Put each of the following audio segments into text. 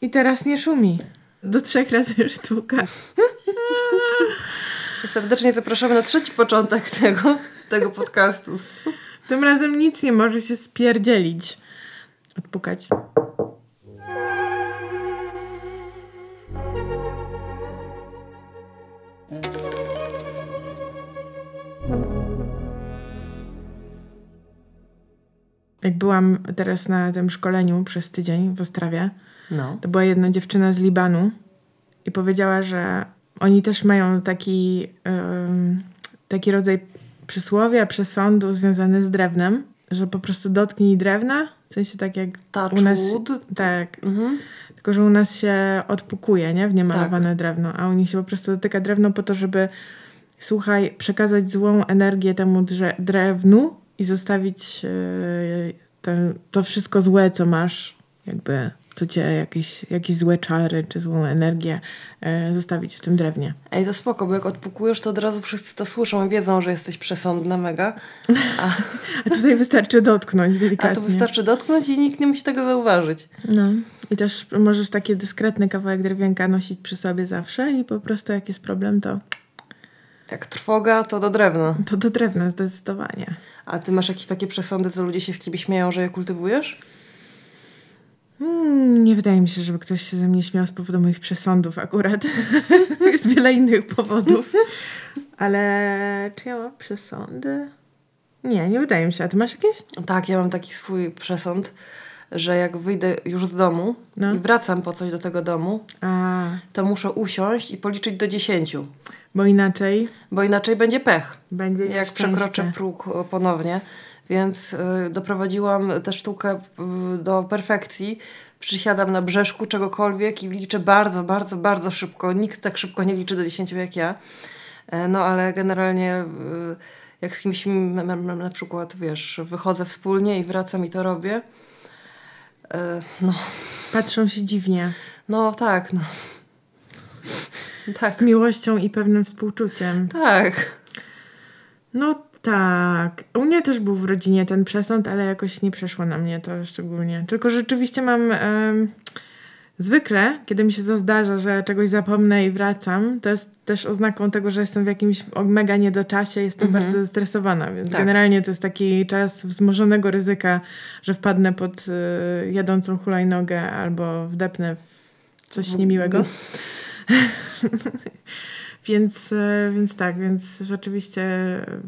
I teraz nie szumi. Do trzech razy sztuka. Serdecznie zapraszamy na trzeci początek tego, tego podcastu. Tym razem nic nie może się spierdzielić. Odpukać. Jak byłam teraz na tym szkoleniu przez tydzień w Ostrawie, No. to była jedna dziewczyna z Libanu i powiedziała, że oni też mają taki, em, taki rodzaj przysłowia, przesądu związany z drewnem, że po prostu dotknij drewna, w sensie tak jak Touch u nas... wood. Tak, Mhm. tylko że u nas się odpukuje, nie? W niemalowane drewno, a u nich się po prostu dotyka drewno po to, żeby słuchaj, przekazać złą energię temu drewnu i zostawić yy, ten, to wszystko złe, co masz, jakby co cię, jakieś, jakieś złe czary czy złą energię yy, zostawić w tym drewnie. Ej, to spoko, bo jak odpukujesz, to od razu wszyscy to słyszą i wiedzą, że jesteś przesądna mega. A, A tutaj wystarczy dotknąć a delikatnie. tu wystarczy dotknąć i nikt nie musi tego zauważyć. No. I też możesz taki dyskretny kawałek drewienka nosić przy sobie zawsze i po prostu jak jest problem, to, Jak trwoga, to do drewna. to do drewna zdecydowanie. A ty masz jakieś takie przesądy, co ludzie się z ciebie śmieją, że je kultywujesz? Hmm, nie wydaje mi się, żeby ktoś się ze mnie śmiał z powodu moich przesądów akurat. Jest wiele innych powodów. Ale czy ja mam przesądy? Nie, nie wydaje mi się. A ty masz jakieś? Tak, ja mam taki swój przesąd, że jak wyjdę już z domu No. i wracam po coś do tego domu, A, to muszę usiąść i policzyć do dziesięciu, bo inaczej bo inaczej będzie pech. będzie jak przekroczę próg ponownie. Więc y, doprowadziłam tę sztukę y, do perfekcji. Przysiadam na brzeszku czegokolwiek i liczę bardzo, bardzo, bardzo szybko. Nikt tak szybko nie liczy do 10 jak ja. E, no ale generalnie y, jak z kimś na przykład, wiesz, wychodzę wspólnie i wracam i to robię. E, no, Patrzą się dziwnie. no tak, no. Tak, Z miłością i pewnym współczuciem. tak. No tak. U mnie też był w rodzinie ten przesąd, ale jakoś nie przeszło na mnie to szczególnie. Tylko rzeczywiście mam. zwykle, kiedy mi się to zdarza, że czegoś zapomnę i wracam, to jest też oznaką tego, że jestem w jakimś mega niedoczasie, jestem bardzo zestresowana, więc Tak. generalnie to jest taki czas wzmożonego ryzyka, że wpadnę pod y, jadącą hulajnogę albo wdepnę w coś niemiłego. Więc, e, więc tak, więc rzeczywiście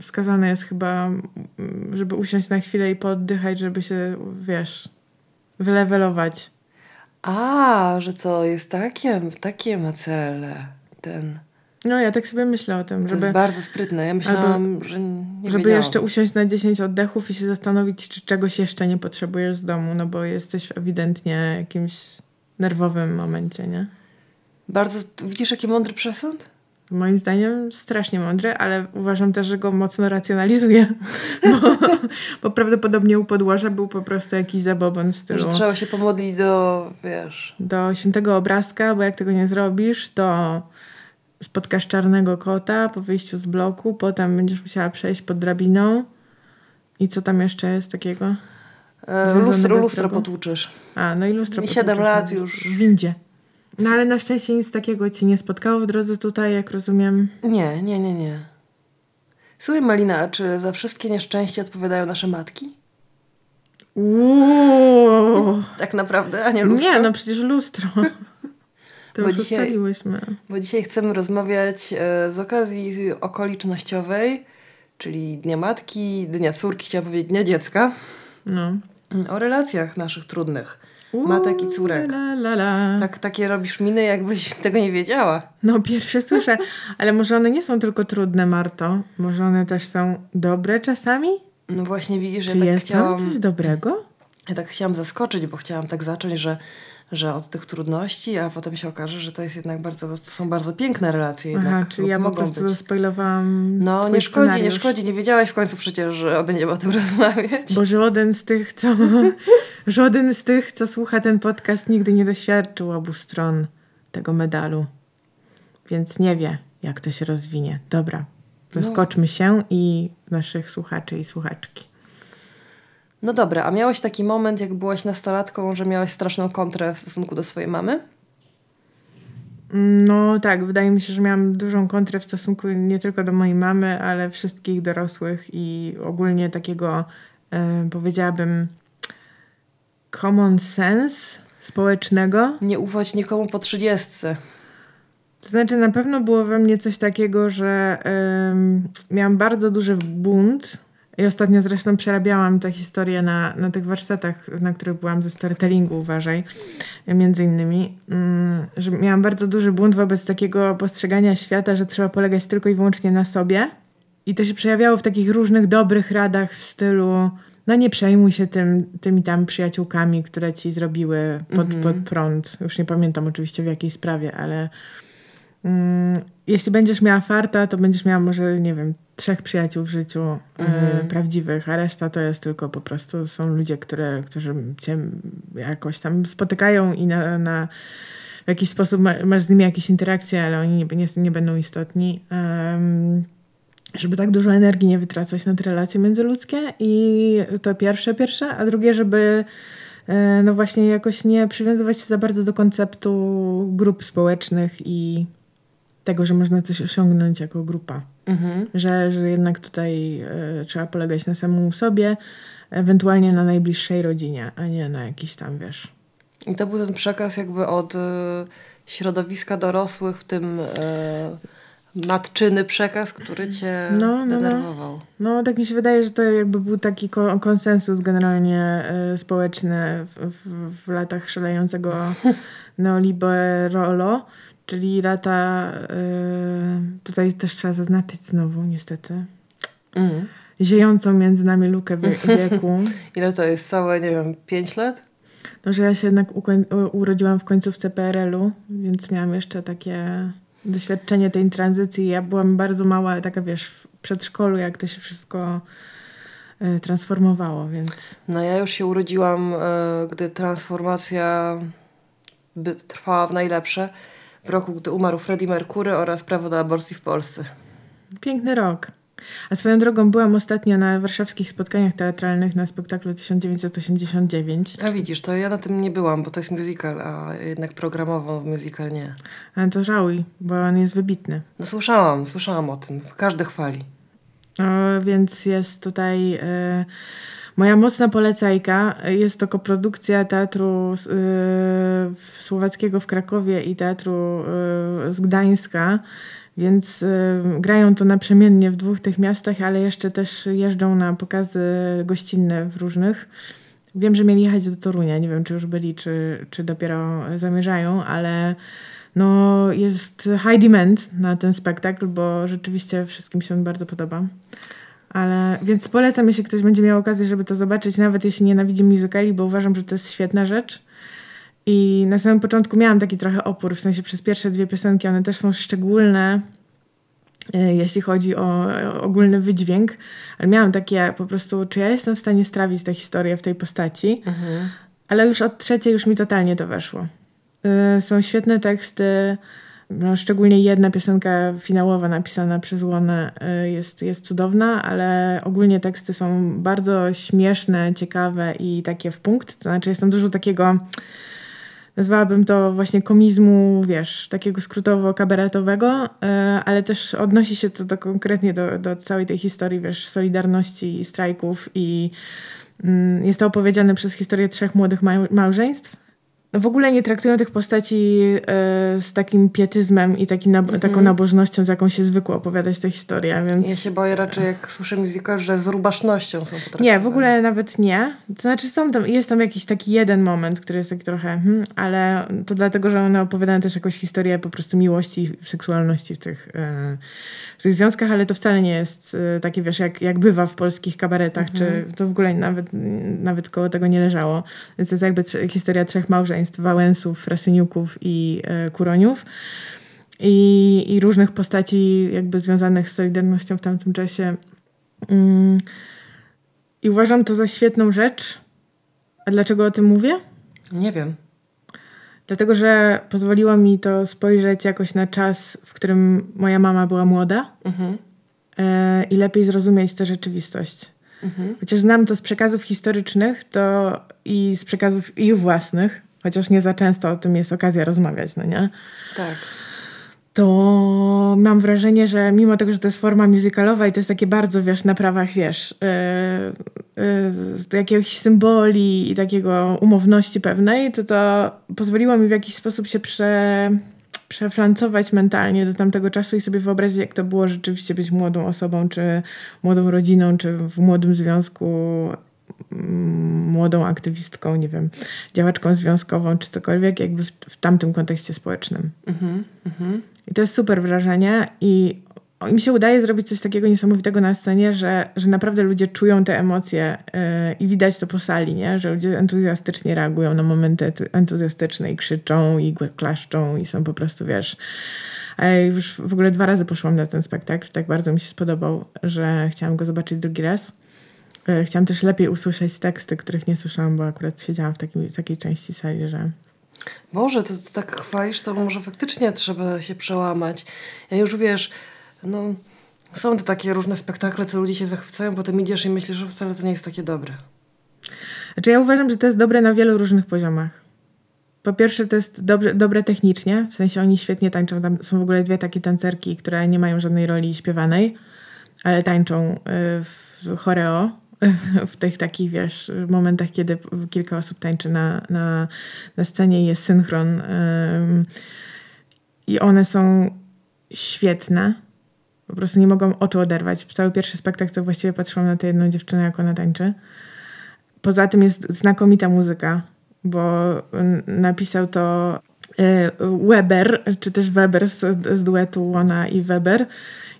wskazane jest chyba, mm, żeby usiąść na chwilę i pooddychać, żeby się, wiesz, wylewelować. A, że co, jest takie, takie ma cele ten. No ja tak sobie myślę o tym, To żeby, jest bardzo sprytne. Ja myślałam, że nie żeby wiedziałam. jeszcze usiąść na 10 oddechów i się zastanowić, czy czegoś jeszcze nie potrzebujesz z domu, no bo jesteś w ewidentnie jakimś nerwowym momencie, nie? Bardzo, widzisz jaki mądry przesąd? Moim zdaniem strasznie mądry, ale uważam też, że go mocno racjonalizuje, bo, bo prawdopodobnie u podłoża był po prostu jakiś zabobon w stylu Że trzeba się pomodlić do, wiesz... do świętego obrazka, bo jak tego nie zrobisz, to spotkasz czarnego kota po wyjściu z bloku, potem będziesz musiała przejść pod drabiną i co tam jeszcze jest takiego? E, lustro, lustro potłuczysz. A, no i lustro siedem potłuczesz lat na- już. W windzie. No ale na szczęście nic takiego ci nie spotkało w drodze tutaj, jak rozumiem. Nie, nie, nie, nie. Słuchaj Malina, a czy za wszystkie nieszczęścia odpowiadają nasze matki? Uuu. Tak naprawdę, a nie lustro? Nie, no przecież lustro. To Bo już dzisiaj- ustaliłyśmy. Bo dzisiaj chcemy rozmawiać e, z okazji okolicznościowej, czyli Dnia Matki, Dnia Córki, chciałam powiedzieć Dnia Dziecka, No. o relacjach naszych trudnych. Matek i córek. La, la, la. Tak, takie robisz miny, jakbyś tego nie wiedziała. No pierwsze słyszę, ale może one nie są tylko trudne, Marto? Może one też są dobre czasami? No właśnie widzisz, Czy ja tak jest chciałam... tam coś dobrego? Ja tak chciałam zaskoczyć, bo chciałam tak zacząć, że, że od tych trudności, a potem się okaże, że to jest jednak bardzo, to są bardzo piękne relacje jednak. Aha, czyli ja po prostu być. zaspoilowałam No nie szkodzi, nie scenariusz. szkodzi. Nie wiedziałaś w końcu przecież, że będziemy o tym rozmawiać. Bo żaden z tych, co żaden z tych, co słucha ten podcast, nigdy nie doświadczył obu stron tego medalu. Więc nie wie, jak to się rozwinie. Dobra, No. zaskoczmy się i naszych słuchaczy i słuchaczki. No dobra, a miałeś taki moment, jak byłaś nastolatką, że miałaś straszną kontrę w stosunku do swojej mamy? No tak, wydaje mi się, że miałam dużą kontrę w stosunku nie tylko do mojej mamy, ale wszystkich dorosłych i ogólnie takiego, e, powiedziałabym, common sense społecznego. Nie ufać nikomu po trzydziestce. To znaczy, na pewno było we mnie coś takiego, że miałam bardzo duży bunt. I ostatnio zresztą przerabiałam tę historię na, na tych warsztatach, na których byłam ze storytellingu, uważaj, między innymi, mm, że miałam bardzo duży bunt wobec takiego postrzegania świata, że trzeba polegać tylko i wyłącznie na sobie. I to się przejawiało w takich różnych dobrych radach w stylu no nie przejmuj się tym, tymi tam przyjaciółkami, które ci zrobiły pod, mm -hmm. pod prąd. Już nie pamiętam oczywiście w jakiej sprawie, ale mm, jeśli będziesz miała farta, to będziesz miała może, nie wiem, trzech przyjaciół w życiu mm -hmm. e, prawdziwych, a reszta to jest tylko po prostu są ludzie, które, którzy cię jakoś tam spotykają i na, na w jakiś sposób masz z nimi jakieś interakcje, ale oni nie, nie, nie będą istotni. Um, żeby tak dużo energii nie wytracać na te relacje międzyludzkie i to pierwsze, pierwsze, a drugie, żeby e, no właśnie jakoś nie przywiązywać się za bardzo do konceptu grup społecznych i tego, że można coś osiągnąć jako grupa. Mhm. Że, że jednak tutaj e, trzeba polegać na samemu sobie, ewentualnie na najbliższej rodzinie, a nie na jakiś tam, wiesz. I to był ten przekaz jakby od y, środowiska dorosłych w tym... Y matczyny przekaz, który cię no, no, denerwował. No. no, tak mi się wydaje, że to jakby był taki konsensus generalnie y, społeczny w, w, w, latach szalejącego neoliberolo, czyli lata, y, tutaj też trzeba zaznaczyć znowu niestety, mm. ziejącą między nami lukę wieku. Ile to jest? Całe, nie wiem, pięć lat? No, że ja się jednak urodziłam w końcówce PRL-u, więc miałam jeszcze takie doświadczenie tej tranzycji. Ja byłam bardzo mała, taka wiesz, w przedszkolu, jak to się wszystko y, transformowało, więc... No ja już się urodziłam, y, gdy transformacja by trwała w najlepsze. W roku, gdy umarł Freddie Mercury oraz prawo do aborcji w Polsce. Piękny rok. A swoją drogą byłam ostatnio na warszawskich spotkaniach teatralnych na spektaklu 1989. A widzisz, to ja na tym nie byłam, bo to jest musical, a jednak programowo musical nie. Ale to żałuj, bo on jest wybitny. No słyszałam, słyszałam o tym. Każdy chwali. O, więc jest tutaj... Y Moja mocna polecajka jest to koprodukcja teatru y, słowackiego w Krakowie i teatru y, z Gdańska. Więc y, grają to naprzemiennie w dwóch tych miastach, ale jeszcze też jeżdżą na pokazy gościnne w różnych. Wiem, że mieli jechać do Torunia, nie wiem czy już byli, czy, czy dopiero zamierzają, ale no jest high demand na ten spektakl, bo rzeczywiście wszystkim się on bardzo podoba. Ale, więc polecam, jeśli ktoś będzie miał okazję, żeby to zobaczyć, nawet jeśli nienawidzi musicali, bo uważam, że to jest świetna rzecz. I na samym początku miałam taki trochę opór, w sensie przez pierwsze dwie piosenki one też są szczególne, e, jeśli chodzi o, ogólny wydźwięk, ale miałam takie po prostu, czy ja jestem w stanie strawić tę historię w tej postaci, mhm. ale już od trzeciej już mi totalnie to weszło. E, są świetne teksty, szczególnie jedna piosenka finałowa napisana przez Łonę e, jest, jest cudowna, ale ogólnie teksty są bardzo śmieszne, ciekawe i takie w punkt. To znaczy jest tam dużo takiego nazwałabym to właśnie komizmu, wiesz, takiego skrótowo kabaretowego, e, ale też odnosi się to do, konkretnie do, do całej tej historii, wiesz, solidarności i strajków i mm, jest to opowiedziane przez historię trzech młodych małżeństw w ogóle nie traktują tych postaci e, z takim pietyzmem i takim nab- taką nabożnością, z jaką się zwykło opowiadać tę historię, więc... Ja się boję raczej, jak słyszę musical, że z rubasznością są potraktowane. Nie, w ogóle nawet nie. To znaczy są tam, jest tam jakiś taki jeden moment, który jest taki trochę, hmm, ale to dlatego, że one opowiadają też jakąś historię po prostu miłości i seksualności w tych, e, w tych związkach, ale to wcale nie jest e, takie, wiesz, jak, jak bywa w polskich kabaretach, czy mhm. to w ogóle nawet, nawet koło tego nie leżało. Więc to jest jakby historia trzech małżeństw małżeństw Wałęsów, Frasyniuków i e, Kuroniów. I, I różnych postaci jakby związanych z Solidarnością w tamtym czasie. Mm. I uważam to za świetną rzecz. A dlaczego o tym mówię? Nie wiem. Dlatego, że pozwoliło mi to spojrzeć jakoś na czas, w którym moja mama była młoda mhm. e, i lepiej zrozumieć tę rzeczywistość. Mhm. Chociaż znam to z przekazów historycznych to i z przekazów ich własnych, chociaż nie za często o tym jest okazja rozmawiać, no nie? Tak to mam wrażenie, że mimo tego, że to jest forma musicalowa i to jest takie bardzo, wiesz, na prawach, wiesz, yy, yy, jakiegoś symboli i takiego umowności pewnej, to to pozwoliło mi w jakiś sposób się prze, przeflancować mentalnie do tamtego czasu i sobie wyobrazić, jak to było rzeczywiście być młodą osobą, czy młodą rodziną, czy w młodym związku młodą aktywistką, nie wiem, działaczką związkową, czy cokolwiek, jakby w, w tamtym kontekście społecznym. Mm -hmm. I to jest super wrażenie i mi się udaje zrobić coś takiego niesamowitego na scenie, że, że naprawdę ludzie czują te emocje yy, i widać to po sali, nie? że ludzie entuzjastycznie reagują na momenty entuzjastyczne i krzyczą i klaszczą i są po prostu, wiesz... Już w ogóle dwa razy poszłam na ten spektakl, tak bardzo mi się spodobał, że chciałam go zobaczyć drugi raz. Yy, chciałam też lepiej usłyszeć teksty, których nie słyszałam, bo akurat siedziałam w takim, takiej części sali, że Boże, to, to tak chwalisz, to może faktycznie trzeba się przełamać. Ja już wiesz, no są to takie różne spektakle, co ludzie się zachwycają, potem idziesz i myślisz, że wcale to nie jest takie dobre. Znaczy ja uważam, że to jest dobre na wielu różnych poziomach. Po pierwsze to jest dobre, dobre technicznie, w sensie oni świetnie tańczą, tam są w ogóle dwie takie tancerki, które nie mają żadnej roli śpiewanej, ale tańczą y, w choreo w tych takich, wiesz, momentach, kiedy kilka osób tańczy na, na, na scenie jest synchron. I one są świetne. Po prostu nie mogą oczu oderwać. Cały pierwszy spektakl to właściwie patrzyłam na tę jedną dziewczynę, jak ona tańczy. Poza tym jest znakomita muzyka, bo napisał to Weber, czy też Weber z, z duetu Łona i Weber.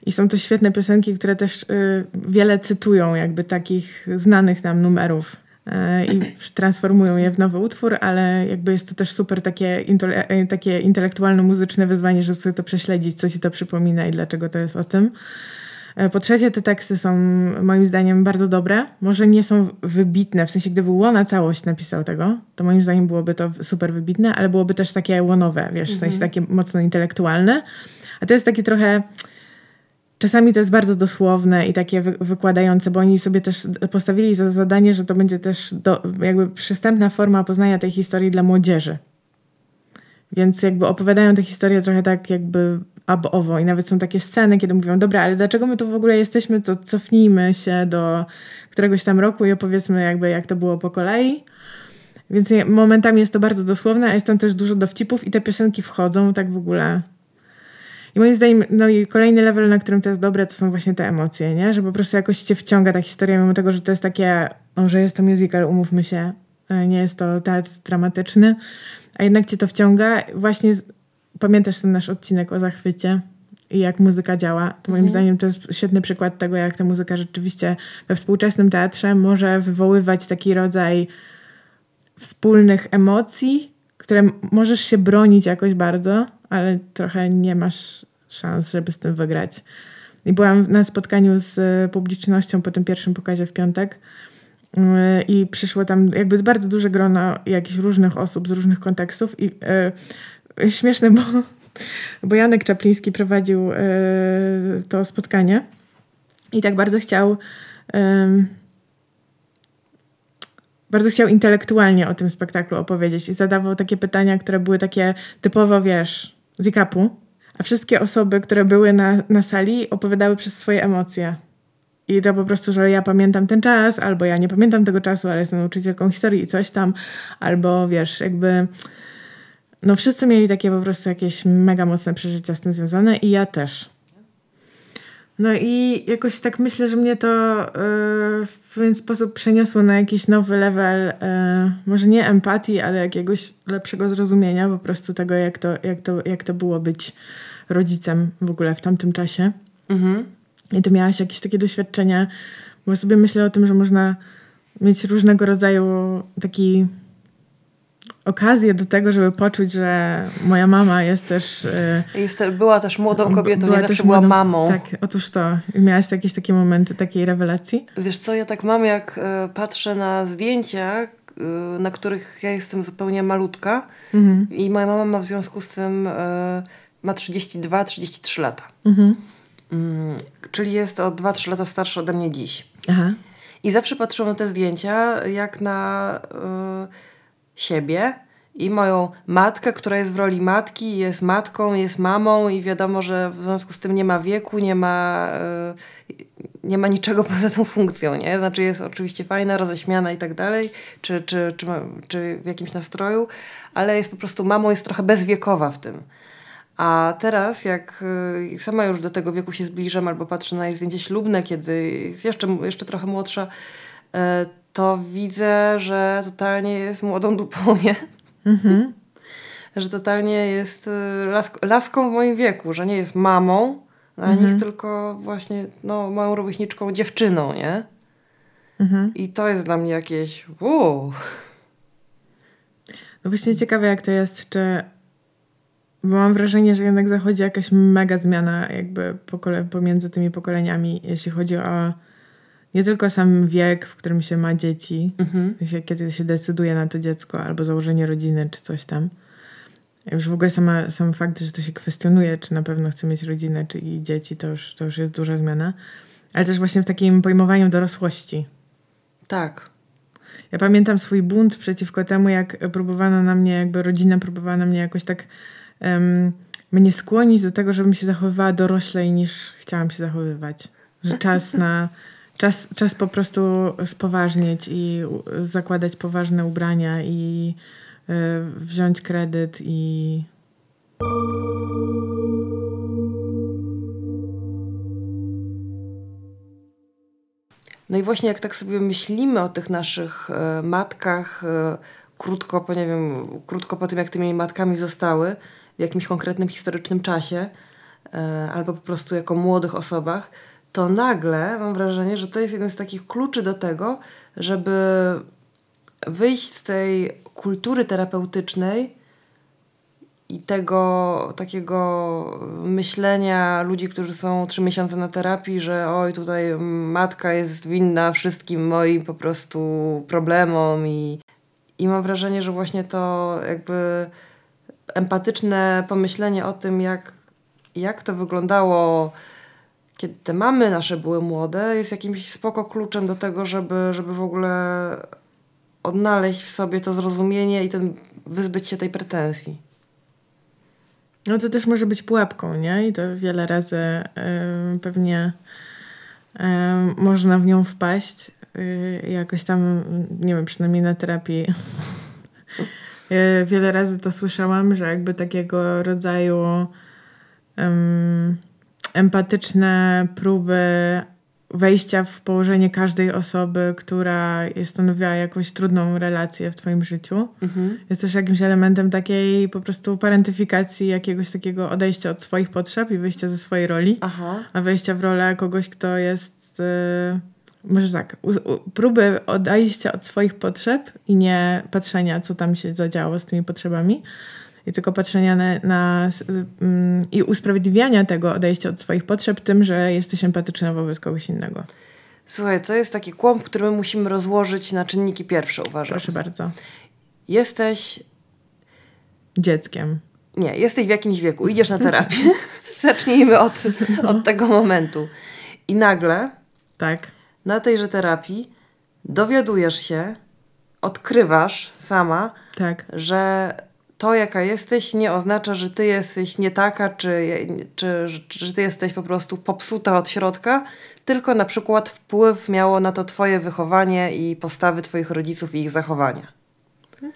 I są to świetne piosenki, które też y, wiele cytują jakby takich znanych nam numerów y, i transformują je w nowy utwór, ale jakby jest to też super takie, takie intelektualno-muzyczne wyzwanie, żeby sobie to prześledzić, co ci to przypomina i dlaczego to jest o tym. E, po trzecie, te teksty są moim zdaniem bardzo dobre. Może nie są wybitne, w sensie gdyby Łona całość napisał tego, to moim zdaniem byłoby to super wybitne, ale byłoby też takie łonowe, wiesz, w sensie mhm. takie mocno intelektualne. A to jest takie trochę Czasami to jest bardzo dosłowne i takie wy wykładające, bo oni sobie też postawili za zadanie, że to będzie też do, jakby przystępna forma poznania tej historii dla młodzieży. Więc jakby opowiadają tę historię trochę tak jakby abowo i nawet są takie sceny, kiedy mówią, dobra, ale dlaczego my tu w ogóle jesteśmy, to cofnijmy się do któregoś tam roku i opowiedzmy jakby jak to było po kolei. Więc momentami jest to bardzo dosłowne, a jest tam też dużo dowcipów i te piosenki wchodzą tak w ogóle i moim zdaniem, no i kolejny level, na którym to jest dobre, to są właśnie te emocje, nie? Że po prostu jakoś cię wciąga ta historia, mimo tego, że to jest takie, no, że jest to musical, umówmy się, e, nie jest to teatr dramatyczny, a jednak cię to wciąga. Właśnie. Pamiętasz ten nasz odcinek o zachwycie i jak muzyka działa. To moim mhm. zdaniem to jest świetny przykład tego, jak ta muzyka rzeczywiście we współczesnym teatrze może wywoływać taki rodzaj wspólnych emocji, które możesz się bronić jakoś bardzo, ale trochę nie masz szans, żeby z tym wygrać. I byłam na spotkaniu z publicznością po tym pierwszym pokazie w piątek yy, i przyszło tam jakby bardzo duże grono jakichś różnych osób z różnych kontekstów i yy, śmieszne, bo, bo Janek Czapliński prowadził yy, to spotkanie i tak bardzo chciał bardzo chciał intelektualnie o tym spektaklu opowiedzieć i zadawał takie pytania, które były takie typowo, wiesz, z IKAP-u, a wszystkie osoby, które były na, na sali, opowiadały przez swoje emocje. I to po prostu, że ja pamiętam ten czas, albo ja nie pamiętam tego czasu, ale jestem nauczycielką historii i coś tam, albo wiesz, jakby. No, wszyscy mieli takie po prostu jakieś mega mocne przeżycia z tym związane, i ja też. No i jakoś tak myślę, że mnie to yy, w pewien sposób przeniosło na jakiś nowy level, yy, może nie empatii, ale jakiegoś lepszego zrozumienia po prostu tego, jak to, jak to, jak to było być rodzicem w ogóle w tamtym czasie. Mhm. I to miałaś jakieś takie doświadczenia, bo sobie myślę o tym, że można mieć różnego rodzaju taki okazję do tego, żeby poczuć, że moja mama jest też... Yy, jest, była też młodą kobietą, była nie zawsze była mamą. Tak, otóż to. Miałaś jakieś takie momenty takiej rewelacji? Wiesz co, ja tak mam, jak y, patrzę na zdjęcia, y, na których ja jestem zupełnie malutka mhm. i moja mama ma w związku z tym ma 32-33 lata. Mhm. Mm, czyli jest o 2-3 lata starsza ode mnie dziś. Aha. I zawsze patrzyłam na te zdjęcia jak na siebie i moją matkę, która jest w roli matki, jest matką, jest mamą i wiadomo, że w związku z tym nie ma wieku, nie ma, y, nie ma niczego poza tą funkcją, nie? Znaczy jest oczywiście fajna, roześmiana i tak dalej, czy, czy, czy, czy w jakimś nastroju, ale jest po prostu mamą, jest trochę bezwiekowa w tym. A teraz, jak y, sama już do tego wieku się zbliżam, albo patrzę na jej zdjęcie ślubne, kiedy jest jeszcze, jeszcze trochę młodsza, y, to widzę, że totalnie jest młodą dupą, nie? Mhm. że totalnie jest y, lask laską w moim wieku, że nie jest mamą dla mhm. nich, tylko właśnie no, moją rówieśniczką dziewczyną, nie? Mhm. I to jest dla mnie jakieś wow. No właśnie ciekawe jak to jest, czy bo mam wrażenie, że jednak zachodzi jakaś mega zmiana jakby pokole- pomiędzy tymi pokoleniami, jeśli chodzi o nie tylko sam wiek, w którym się ma dzieci, mhm. kiedy się decyduje na to dziecko albo założenie rodziny czy coś tam. Już w ogóle sama, sam fakt, że to się kwestionuje, czy na pewno chce mieć rodzinę, czy i dzieci, to już, to już jest duża zmiana. Ale też właśnie w takim pojmowaniu dorosłości. Tak. Ja pamiętam swój bunt przeciwko temu, jak próbowano na mnie, jakby rodzina próbowała na mnie jakoś tak um, mnie skłonić do tego, żebym się zachowywała doroślej niż chciałam się zachowywać. Że czas na czas, czas po prostu spoważnieć i zakładać poważne ubrania i y, wziąć kredyt i No i właśnie jak tak sobie myślimy o tych naszych y, matkach, y, krótko po, nie wiem, krótko po tym, jak tymi matkami zostały, w jakimś konkretnym historycznym czasie, albo po prostu jako młodych osobach, to nagle mam wrażenie, że to jest jeden z takich kluczy do tego, żeby wyjść z tej kultury terapeutycznej i tego takiego myślenia ludzi, którzy są trzy miesiące na terapii, że oj, tutaj matka jest winna wszystkim moim po prostu problemom i, i mam wrażenie, że właśnie to jakby empatyczne pomyślenie o tym, jak, jak to wyglądało kiedy te mamy nasze były młode, jest jakimś spoko kluczem do tego, żeby, żeby w ogóle odnaleźć w sobie to zrozumienie i ten, wyzbyć się tej pretensji. No to też może być pułapką, nie? I to wiele razy y, pewnie y, można w nią wpaść. Y, jakoś tam, nie wiem, przynajmniej na terapii. wiele razy to słyszałam, że jakby takiego rodzaju empatyczne próby wejścia w położenie każdej osoby, która stanowiła jakąś trudną relację w Twoim życiu. Mhm. Jest też jakimś elementem takiej po prostu parentyfikacji, jakiegoś takiego odejścia od swoich potrzeb i wyjścia ze swojej roli, Aha. a wejścia w rolę kogoś, kto jest. Yy, może tak, próby odejścia od swoich potrzeb i nie patrzenia, co tam się zadziało z tymi potrzebami i tylko patrzenia na, na um, i usprawiedliwiania tego odejścia od swoich potrzeb tym, że jesteś empatyczna wobec kogoś innego. Słuchaj, to jest taki kłąb, który my musimy rozłożyć na czynniki pierwsze, uważam. Proszę bardzo. Jesteś dzieckiem. Nie, jesteś w jakimś wieku, idziesz na terapię. Zacznijmy od, od tego momentu. I nagle tak. na tejże terapii dowiadujesz się, odkrywasz sama, tak. że to, jaka jesteś, nie oznacza, że ty jesteś nie taka, czy, czy, czy, że ty jesteś po prostu popsuta od środka, tylko na przykład wpływ miało na to twoje wychowanie i postawy twoich rodziców i ich zachowania.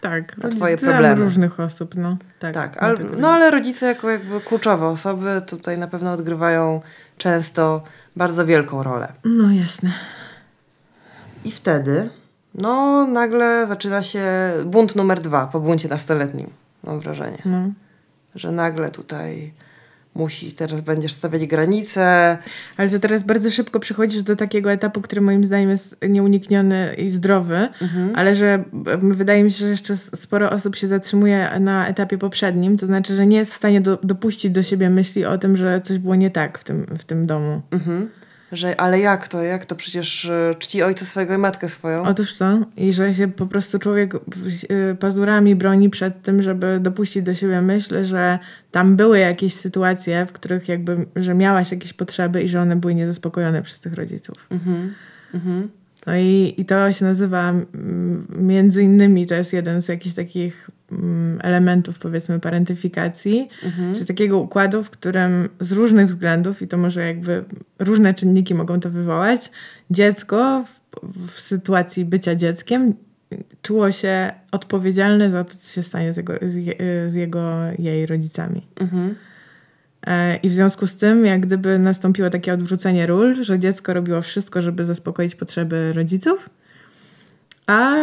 Tak, na twoje problemy. różnych osób, no. Tak, tak ale, no ale rodzice jako jakby kluczowe osoby tutaj na pewno odgrywają często bardzo wielką rolę. No jasne. I wtedy, no nagle zaczyna się bunt numer dwa po buncie nastoletnim mam wrażenie. No. Że nagle tutaj musi, teraz będziesz stawiać granice. Ale to teraz bardzo szybko przychodzisz do takiego etapu, który moim zdaniem jest nieunikniony i zdrowy, mhm. ale że wydaje mi się, że jeszcze sporo osób się zatrzymuje na etapie poprzednim, to znaczy, że nie jest w stanie do, dopuścić do siebie myśli o tym, że coś było nie tak w tym, w tym domu. Mhm. Że, ale jak to? Jak to? Przecież e, czci ojca swojego i matkę swoją. Otóż to. I że się po prostu człowiek e, pazurami broni przed tym, żeby dopuścić do siebie myśl, że tam były jakieś sytuacje, w których jakby, że miałaś jakieś potrzeby i że one były niezaspokojone przez tych rodziców. Mhm. Mhm. No i, i to się nazywa, mm, między innymi, to jest jeden z jakichś takich mm, elementów, powiedzmy, parentyfikacji, mhm. czy takiego układu, w którym z różnych względów, i to może jakby różne czynniki mogą to wywołać, dziecko w, w sytuacji bycia dzieckiem czuło się odpowiedzialne za to, co się stanie z jego, z, z jego jej rodzicami. Mhm. E, I w związku z tym, jak gdyby nastąpiło takie odwrócenie ról, że dziecko robiło wszystko, żeby zaspokoić potrzeby rodziców, a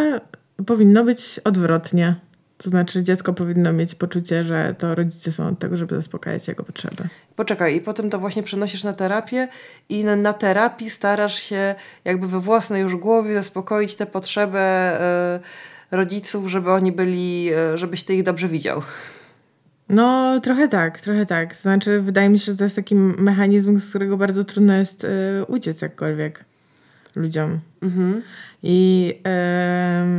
powinno być odwrotnie. To znaczy, dziecko powinno mieć poczucie, że to rodzice są od tego, żeby zaspokajać jego potrzeby. Poczekaj, i potem to właśnie przenosisz na terapię, i na, na terapii starasz się, jakby we własnej już głowie, zaspokoić tę potrzebę y, rodziców, żeby oni byli, y, żebyś ty ich dobrze widział. No, trochę tak, trochę tak. Znaczy, wydaje mi się, że to jest taki mechanizm, z którego bardzo trudno jest y, uciec jakkolwiek ludziom. Mhm. I,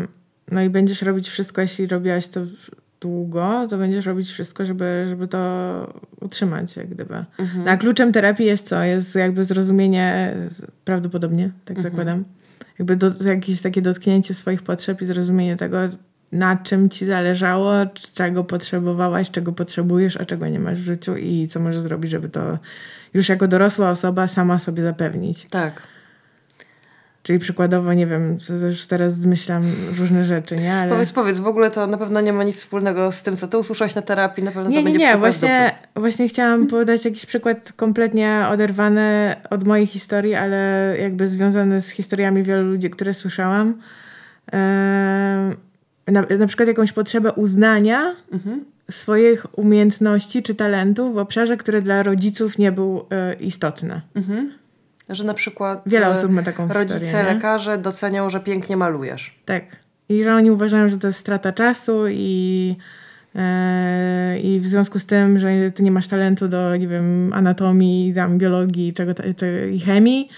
y, no i będziesz robić wszystko, jeśli robiłaś to długo, to będziesz robić wszystko, żeby, żeby to utrzymać, jak gdyby. Mhm. No, a kluczem terapii jest co? Jest jakby zrozumienie, prawdopodobnie, tak mhm. zakładam, jakby do, jakieś takie dotknięcie swoich potrzeb i zrozumienie tego, na czym ci zależało, czego potrzebowałaś, czego potrzebujesz, a czego nie masz w życiu i co możesz zrobić, żeby to już jako dorosła osoba sama sobie zapewnić. Tak. Czyli przykładowo, nie wiem, już teraz zmyślam różne rzeczy, nie? Ale... Powiedz, powiedz, w ogóle to na pewno nie ma nic wspólnego z tym, co ty usłyszałaś na terapii, na pewno nie, to nie, będzie Nie, nie, właśnie, właśnie chciałam podać jakiś przykład kompletnie oderwany od mojej historii, ale jakby związany z historiami wielu ludzi, które słyszałam. Yy na, na przykład jakąś potrzebę uznania mhm. swoich umiejętności czy talentów w obszarze, który dla rodziców nie był y, istotny. Mhm. Że na przykład Wiele osób ma taką rodzice, historię, lekarze docenią, że pięknie malujesz. Tak. I że oni uważają, że to jest strata czasu i, e, i w związku z tym, że ty nie masz talentu do, nie wiem, anatomii, tam, biologii czego, czy, i chemii,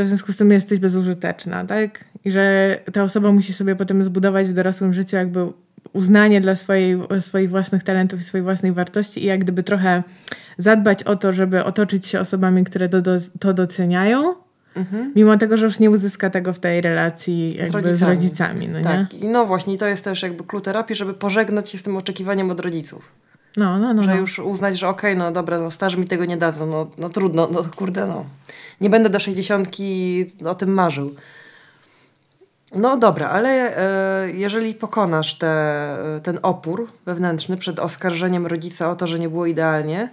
to w związku z tym jesteś bezużyteczna, tak? I że ta osoba musi sobie potem zbudować w dorosłym życiu jakby uznanie dla swojej, swoich własnych talentów i swojej własnej wartości i jak gdyby trochę zadbać o to, żeby otoczyć się osobami, które to, do, to doceniają, mhm. mimo tego, że już nie uzyska tego w tej relacji jakby z rodzicami. Z rodzicami no, tak. Nie? No właśnie, to jest też jakby klucz terapii, żeby pożegnać się z tym oczekiwaniem od rodziców. No, no, no. Że no. już uznać, że okej, okay, no dobra, no starzy mi tego nie dadzą, no, no trudno, no kurde, no. Nie będę do sześćdziesiątki o tym marzył. No dobra, ale e, jeżeli pokonasz te, ten opór wewnętrzny przed oskarżeniem rodzica o to, że nie było idealnie,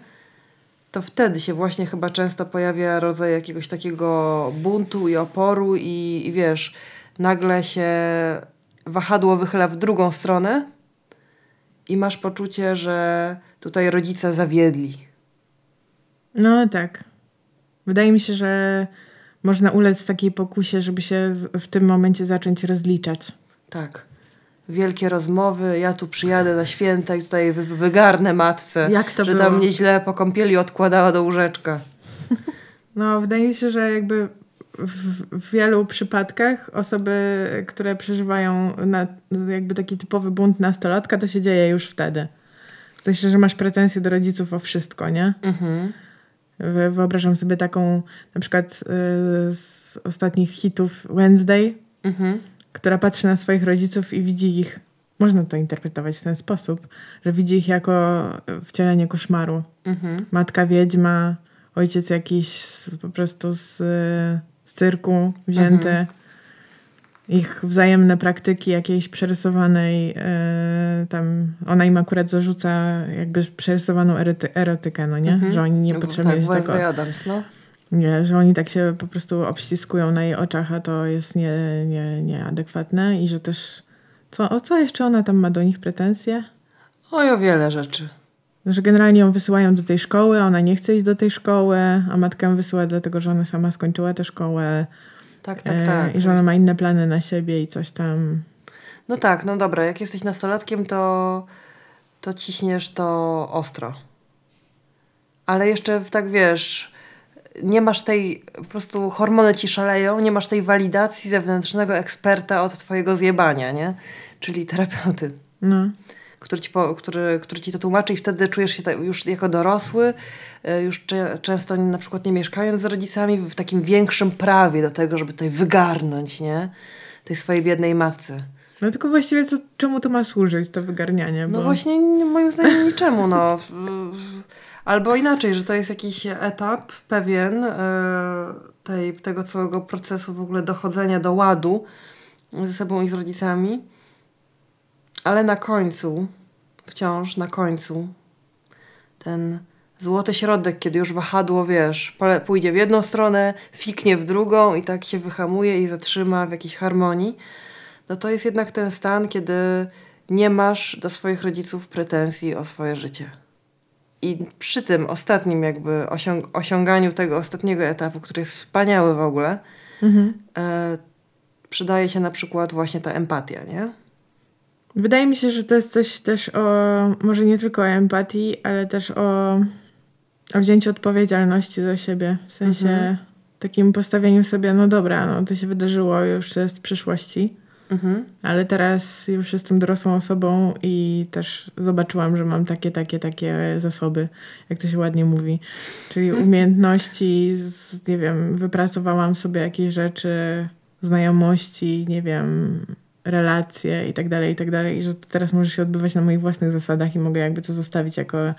to wtedy się właśnie chyba często pojawia rodzaj jakiegoś takiego buntu i oporu i, i wiesz, nagle się wahadło wychyla w drugą stronę i masz poczucie, że tutaj rodzice zawiedli. No tak. Wydaje mi się, że można ulec takiej pokusie, żeby się w tym momencie zacząć rozliczać. Tak. Wielkie rozmowy, ja tu przyjadę na święta i tutaj wygarnę matce, Jak to że było? tam mnie źle po kąpieli odkładała do łóżeczka. No, wydaje mi się, że jakby w, wielu przypadkach osoby, które przeżywają na, jakby taki typowy bunt nastolatka, to się dzieje już wtedy. W sensie, że masz pretensje do rodziców o wszystko, nie? Mhm. Wyobrażam sobie taką na przykład y, z ostatnich hitów Wednesday, mhm. która patrzy na swoich rodziców i widzi ich, można to interpretować w ten sposób, że widzi ich jako wcielenie koszmaru. Mhm. Matka wiedźma, ojciec jakiś po prostu z, z cyrku wzięty. Mhm ich wzajemne praktyki jakiejś przerysowanej, e, tam ona im akurat zarzuca jakby przerysowaną eroty, erotykę, no nie? Mhm. Że oni nie no, potrzebują tak, tego. Adams, no. Nie, że oni tak się po prostu obściskują na jej oczach, a to jest nie, nie, nieadekwatne i że też co, o co jeszcze ona tam ma do nich pretensje? Oj, o wiele rzeczy. Że generalnie ją wysyłają do tej szkoły, ona nie chce iść do tej szkoły, a matkę wysyła dlatego, że ona sama skończyła tę szkołę tak, tak, tak. I że ona ma inne plany na siebie i coś tam. No tak, no dobra, jak jesteś nastolatkiem, to, to ciśniesz to ostro. Ale jeszcze tak wiesz, nie masz tej, po prostu hormony ci szaleją, nie masz tej walidacji zewnętrznego eksperta od twojego zjebania, nie? Czyli terapeuty. No. Który ci, po, który, który ci to tłumaczy i wtedy czujesz się już jako dorosły, e, już często na przykład nie mieszkając z rodzicami, w takim większym prawie do tego, żeby tutaj wygarnąć, nie? Tej swojej biednej matce. No tylko właściwie co, czemu to ma służyć, to wygarnianie? No właśnie moim zdaniem niczemu, no. Albo inaczej, że to jest jakiś etap pewien e, tej, tego całego procesu w ogóle dochodzenia do ładu ze sobą i z rodzicami. Ale na końcu, wciąż na końcu, ten złoty środek, kiedy już wahadło, wiesz, pójdzie w jedną stronę, fiknie w drugą i tak się wyhamuje i zatrzyma w jakiejś harmonii, no to jest jednak ten stan, kiedy nie masz do swoich rodziców pretensji o swoje życie. I przy tym ostatnim jakby osiąg osiąganiu tego ostatniego etapu, który jest wspaniały w ogóle, mhm. e, przydaje się na przykład właśnie ta empatia, nie? Wydaje mi się, że to jest coś też o, może nie tylko o empatii, ale też o, o wzięciu odpowiedzialności za siebie. W sensie mhm. takim postawieniu sobie, no dobra, no to się wydarzyło, już to jest w przyszłości. Mhm. Ale teraz już jestem dorosłą osobą i też zobaczyłam, że mam takie, takie, takie zasoby, jak to się ładnie mówi. Czyli umiejętności, z, nie wiem, wypracowałam sobie jakieś rzeczy, znajomości, nie wiem, relacje i tak dalej, i tak dalej. I że to teraz może się odbywać na moich własnych zasadach i mogę jakby to zostawić jako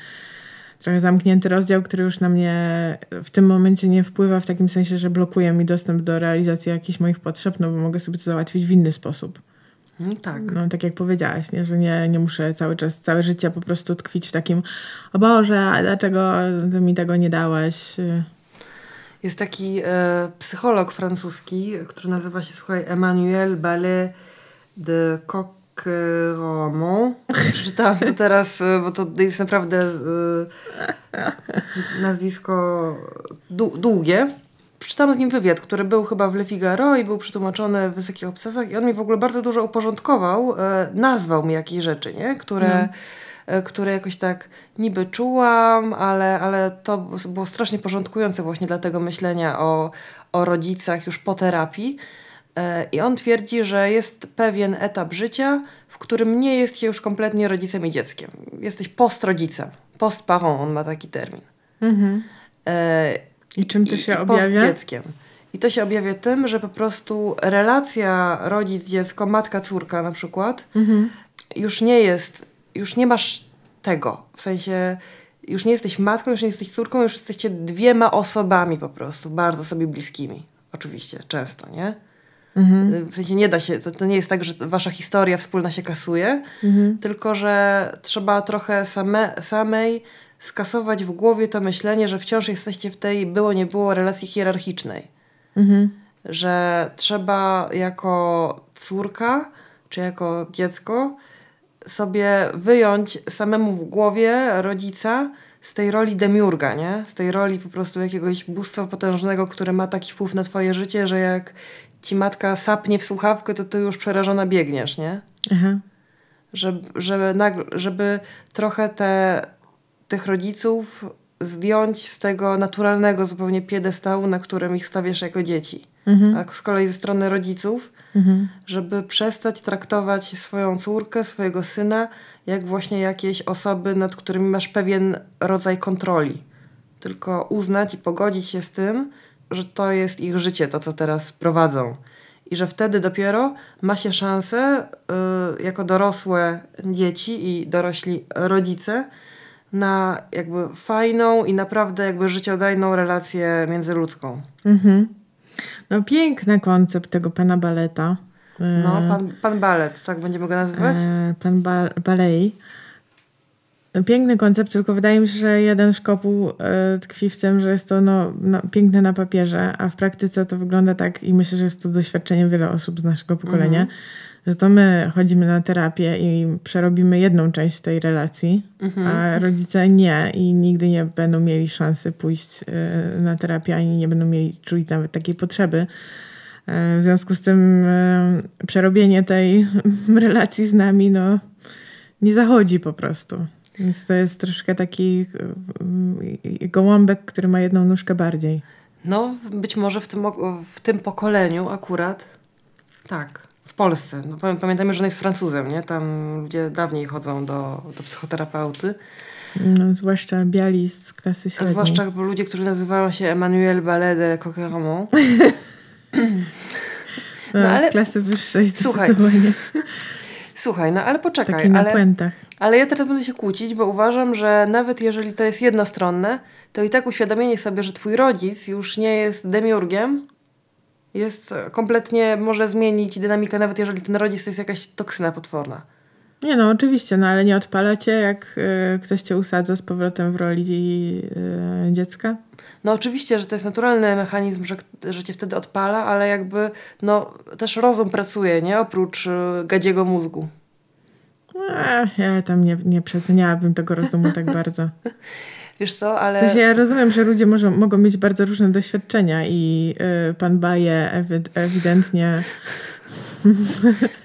trochę zamknięty rozdział, który już na mnie w tym momencie nie wpływa w takim sensie, że blokuje mi dostęp do realizacji jakichś moich potrzeb, no bo mogę sobie to załatwić w inny sposób. No tak. No tak jak powiedziałaś, nie? że nie, nie muszę cały czas, całe życie po prostu tkwić w takim o Boże, a dlaczego ty mi tego nie dałeś? Jest taki e, psycholog francuski, który nazywa się, słuchaj, Emmanuel Ballet de Coq Romo. Przeczytałam to teraz, e, bo to jest naprawdę e, nazwisko długie. Przeczytałam z nim wywiad, który był chyba w Le Figaro i był przetłumaczony w wysokich obcasach i on mi w ogóle bardzo dużo uporządkował, e, nazwał mi jakieś rzeczy, nie? które... Hmm które jakoś tak niby czułam, ale, ale to było strasznie porządkujące właśnie dla tego myślenia o, o rodzicach już po terapii. E, I on twierdzi, że jest pewien etap życia, w którym nie jest się już kompletnie rodzicem i dzieckiem. Jesteś postrodzicem. Postparent, on ma taki termin. Mhm. E, I czym to się i, objawia? dzieckiem. I to się objawia tym, że po prostu relacja rodzic-dziecko, matka-córka na przykład, mhm. już nie jest, już nie masz tego. W sensie już nie jesteś matką, już nie jesteś córką, już jesteście dwiema osobami po prostu, bardzo sobie bliskimi. Oczywiście, często, nie? Mhm. W sensie nie da się, to, to nie jest tak, że wasza historia wspólna się kasuje, mhm. tylko że trzeba trochę same, samej skasować w głowie to myślenie, że wciąż jesteście w tej było, nie było relacji hierarchicznej. Mhm. Że trzeba jako córka czy jako dziecko sobie wyjąć samemu w głowie rodzica z tej roli demiurga, nie? Z tej roli po prostu jakiegoś bóstwa potężnego, które ma taki wpływ na twoje życie, że jak ci matka sapnie w słuchawkę, to ty już przerażona biegniesz, nie? Aha. Żeby, żeby, nagle, żeby trochę te, tych rodziców zdjąć z tego naturalnego zupełnie piedestału, na którym ich stawiasz jako dzieci. Mhm. A z kolei ze strony rodziców, mhm. żeby przestać traktować swoją córkę, swojego syna, jak właśnie jakieś osoby, nad którymi masz pewien rodzaj kontroli. Tylko uznać i pogodzić się z tym, że to jest ich życie, to co teraz prowadzą. I że wtedy dopiero ma się szansę, y, jako dorosłe dzieci i dorośli rodzice, na jakby fajną i naprawdę jakby życiodajną relację międzyludzką. Mhm. No piękny koncept tego pana baleta. No, pan, pan balet, tak będziemy go nazywać? E, pan ba balei. Piękny koncept, tylko wydaje mi się, że jeden szkopuł e, tkwi w tym, że jest to no, no, piękne na papierze, a w praktyce to wygląda tak i myślę, że jest to doświadczenie wiele osób z naszego pokolenia, mhm. że to my chodzimy na terapię i przerobimy jedną część tej relacji, mhm. a rodzice nie i nigdy nie będą mieli szansy pójść e, na terapię, ani nie będą mieli czuć nawet takiej potrzeby. E, w związku z tym przerobienie tej relacji z nami no, nie zachodzi po prostu. Więc to jest troszkę taki e, gołąbek, który ma jedną nóżkę bardziej. No, być może w tym, w tym pokoleniu akurat tak. w Polsce. No, pamiętajmy, że on jest Francuzem, nie? Tam ludzie dawniej chodzą do, do psychoterapeuty. No, zwłaszcza biali z klasy średniej. A zwłaszcza ludzie, którzy nazywają się Emmanuel Ballet de Coqueramont. no, no, ale... z klasy wyższej Słuchaj, Słuchaj, no ale poczekaj. Taki na ale, puentach. ale ja teraz będę się kłócić, bo uważam, że nawet jeżeli to jest jednostronne, to i tak uświadomienie sobie, że twój rodzic już nie jest demiurgiem, jest kompletnie, może zmienić dynamikę, nawet jeżeli ten rodzic to jest jakaś toksyna potworna. Nie no, oczywiście, no ale nie odpala cię, jak y, ktoś cię usadza z powrotem w roli y, dziecka? No oczywiście, że to jest naturalny mechanizm, że, że cię wtedy odpala, ale jakby no też rozum pracuje, nie? Oprócz y, gadziego mózgu. Ech, ja tam nie, nie przeceniałabym tego rozumu tak bardzo. Wiesz co, ale... W sensie ja rozumiem, że ludzie może, mogą mieć bardzo różne doświadczenia i y, pan Baje ewidentnie...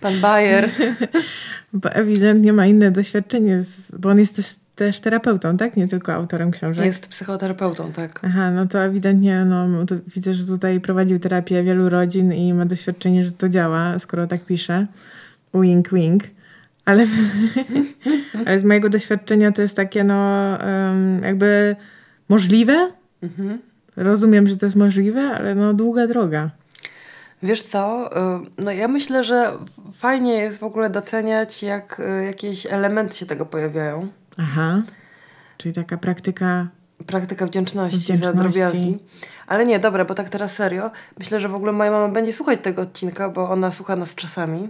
Pan Bayer. bo ewidentnie ma inne doświadczenie, z, bo on jest też, też, terapeutą, tak? Nie tylko autorem książek. Jest psychoterapeutą, tak. Aha, no to ewidentnie no, widzę, że tutaj prowadził terapię wielu rodzin i ma doświadczenie, że to działa, skoro tak pisze. Wink, wink. Ale, ale z mojego doświadczenia to jest takie, no, jakby możliwe. Mhm. Rozumiem, że to jest możliwe, ale no, długa droga. Wiesz co, y, no ja myślę, że fajnie jest w ogóle doceniać, jak y, jakieś elementy się tego pojawiają. Aha, czyli taka praktyka... Praktyka wdzięczności, wdzięczności. za drobiazgi. Ale nie, dobra, bo tak teraz serio. Myślę, że w ogóle moja mama będzie słuchać tego odcinka, bo ona słucha nas czasami.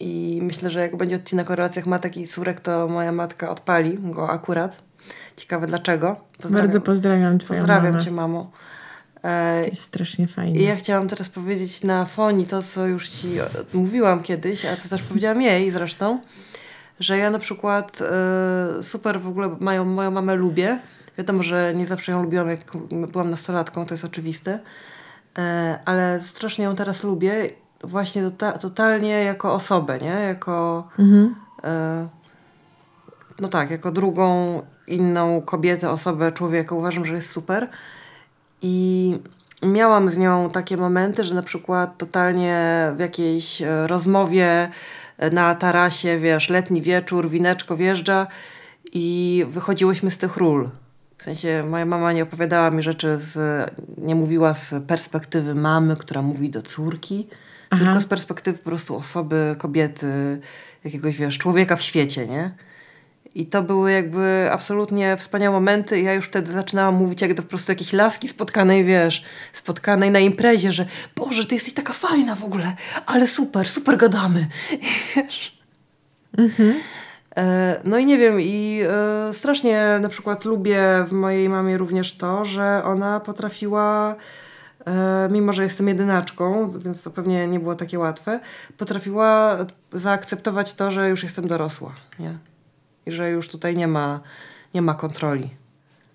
I myślę, że jak będzie odcinek o relacjach matek i córek, to moja matka odpali go akurat. Ciekawe dlaczego. Pozdrawiam, Bardzo pozdrawiam Twoją Pozdrawiam mamę. Cię, mamo. E, jest strasznie fajnie. I ja chciałam teraz powiedzieć na fonii to, co już Ci mówiłam kiedyś, a co też powiedziałam jej zresztą, że ja na przykład e, super w ogóle mają, moją mamę lubię. Wiadomo, że nie zawsze ją lubiłam, jak byłam nastolatką, to jest oczywiste. E, ale strasznie ją teraz lubię właśnie tota, totalnie jako osobę, nie? Jako mhm. no tak, jako drugą, inną kobietę, osobę, człowieka. Uważam, że jest super. I miałam z nią takie momenty, że na przykład totalnie w jakiejś e, rozmowie e, na tarasie, wiesz, letni wieczór, wineczko wjeżdża i wychodziłyśmy z tych ról. W sensie moja mama nie opowiadała mi rzeczy, z, nie mówiła z perspektywy mamy, która mówi do córki, Aha. tylko z perspektywy po prostu osoby, kobiety, jakiegoś, wiesz, człowieka w świecie, nie? I to były jakby absolutnie wspaniałe momenty. I ja już wtedy zaczynałam mówić jak do po prostu jakiejś laski spotkanej, wiesz, spotkanej na imprezie, że Boże, ty jesteś taka fajna w ogóle, ale super, super gadamy. wiesz. Mhm. E, no i nie wiem, i e, strasznie na przykład lubię w mojej mamie również to, że ona potrafiła, e, mimo że jestem jedynaczką, więc to pewnie nie było takie łatwe, potrafiła zaakceptować to, że już jestem dorosła. Nie? I że już tutaj nie ma, nie ma kontroli.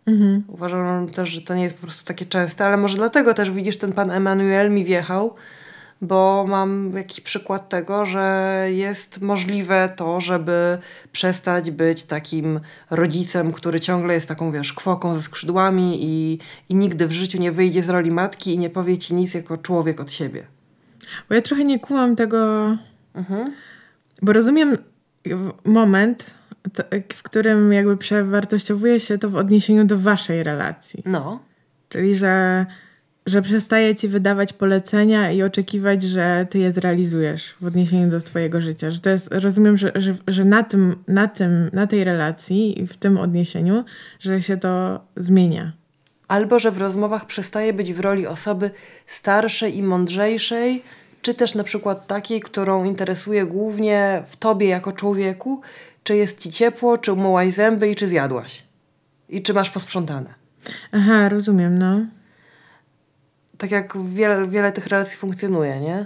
Mhm. Uważam też, że to nie jest po prostu takie częste, ale może dlatego też widzisz, ten pan Emanuel mi wjechał, bo mam jakiś przykład tego, że jest możliwe to, żeby przestać być takim rodzicem, który ciągle jest taką, wiesz, kwoką ze skrzydłami i, i nigdy w życiu nie wyjdzie z roli matki i nie powie ci nic jako człowiek od siebie. Bo ja trochę nie kułam tego, mhm. bo rozumiem moment, w którym jakby przewartościowuje się to w odniesieniu do waszej relacji. No. Czyli, że, że przestaje ci wydawać polecenia i oczekiwać, że ty je zrealizujesz w odniesieniu do twojego życia. Że to jest, rozumiem, że, że, że na, tym, na, tym, na tej relacji i w tym odniesieniu, że się to zmienia. Albo, że w rozmowach przestaje być w roli osoby starszej i mądrzejszej, czy też na przykład takiej, którą interesuje głównie w tobie jako człowieku, czy jest ci ciepło, czy umyłaś zęby i czy zjadłaś. I czy masz posprzątane. Aha, rozumiem, no. Tak jak wiele, wiele tych relacji funkcjonuje, nie?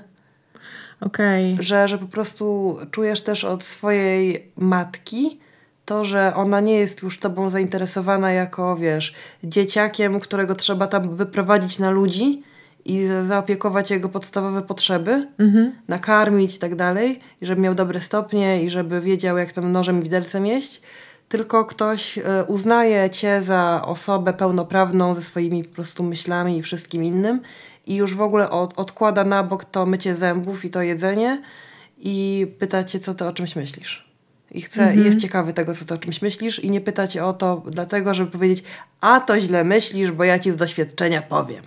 Okej. Okay. Że, że po prostu czujesz też od swojej matki to, że ona nie jest już tobą zainteresowana jako, wiesz, dzieciakiem, którego trzeba tam wyprowadzić na ludzi, i zaopiekować jego podstawowe potrzeby, mhm. nakarmić i tak dalej, i żeby miał dobre stopnie i żeby wiedział, jak tam nożem i widelcem jeść, tylko ktoś e, uznaje cię za osobę pełnoprawną ze swoimi po prostu myślami i wszystkim innym i już w ogóle od, odkłada na bok to mycie zębów i to jedzenie i pyta cię, co ty o czymś myślisz. I chce, mhm. jest ciekawy tego, co ty o czymś myślisz i nie pyta cię o to dlatego, żeby powiedzieć, a to źle myślisz, bo ja ci z doświadczenia powiem.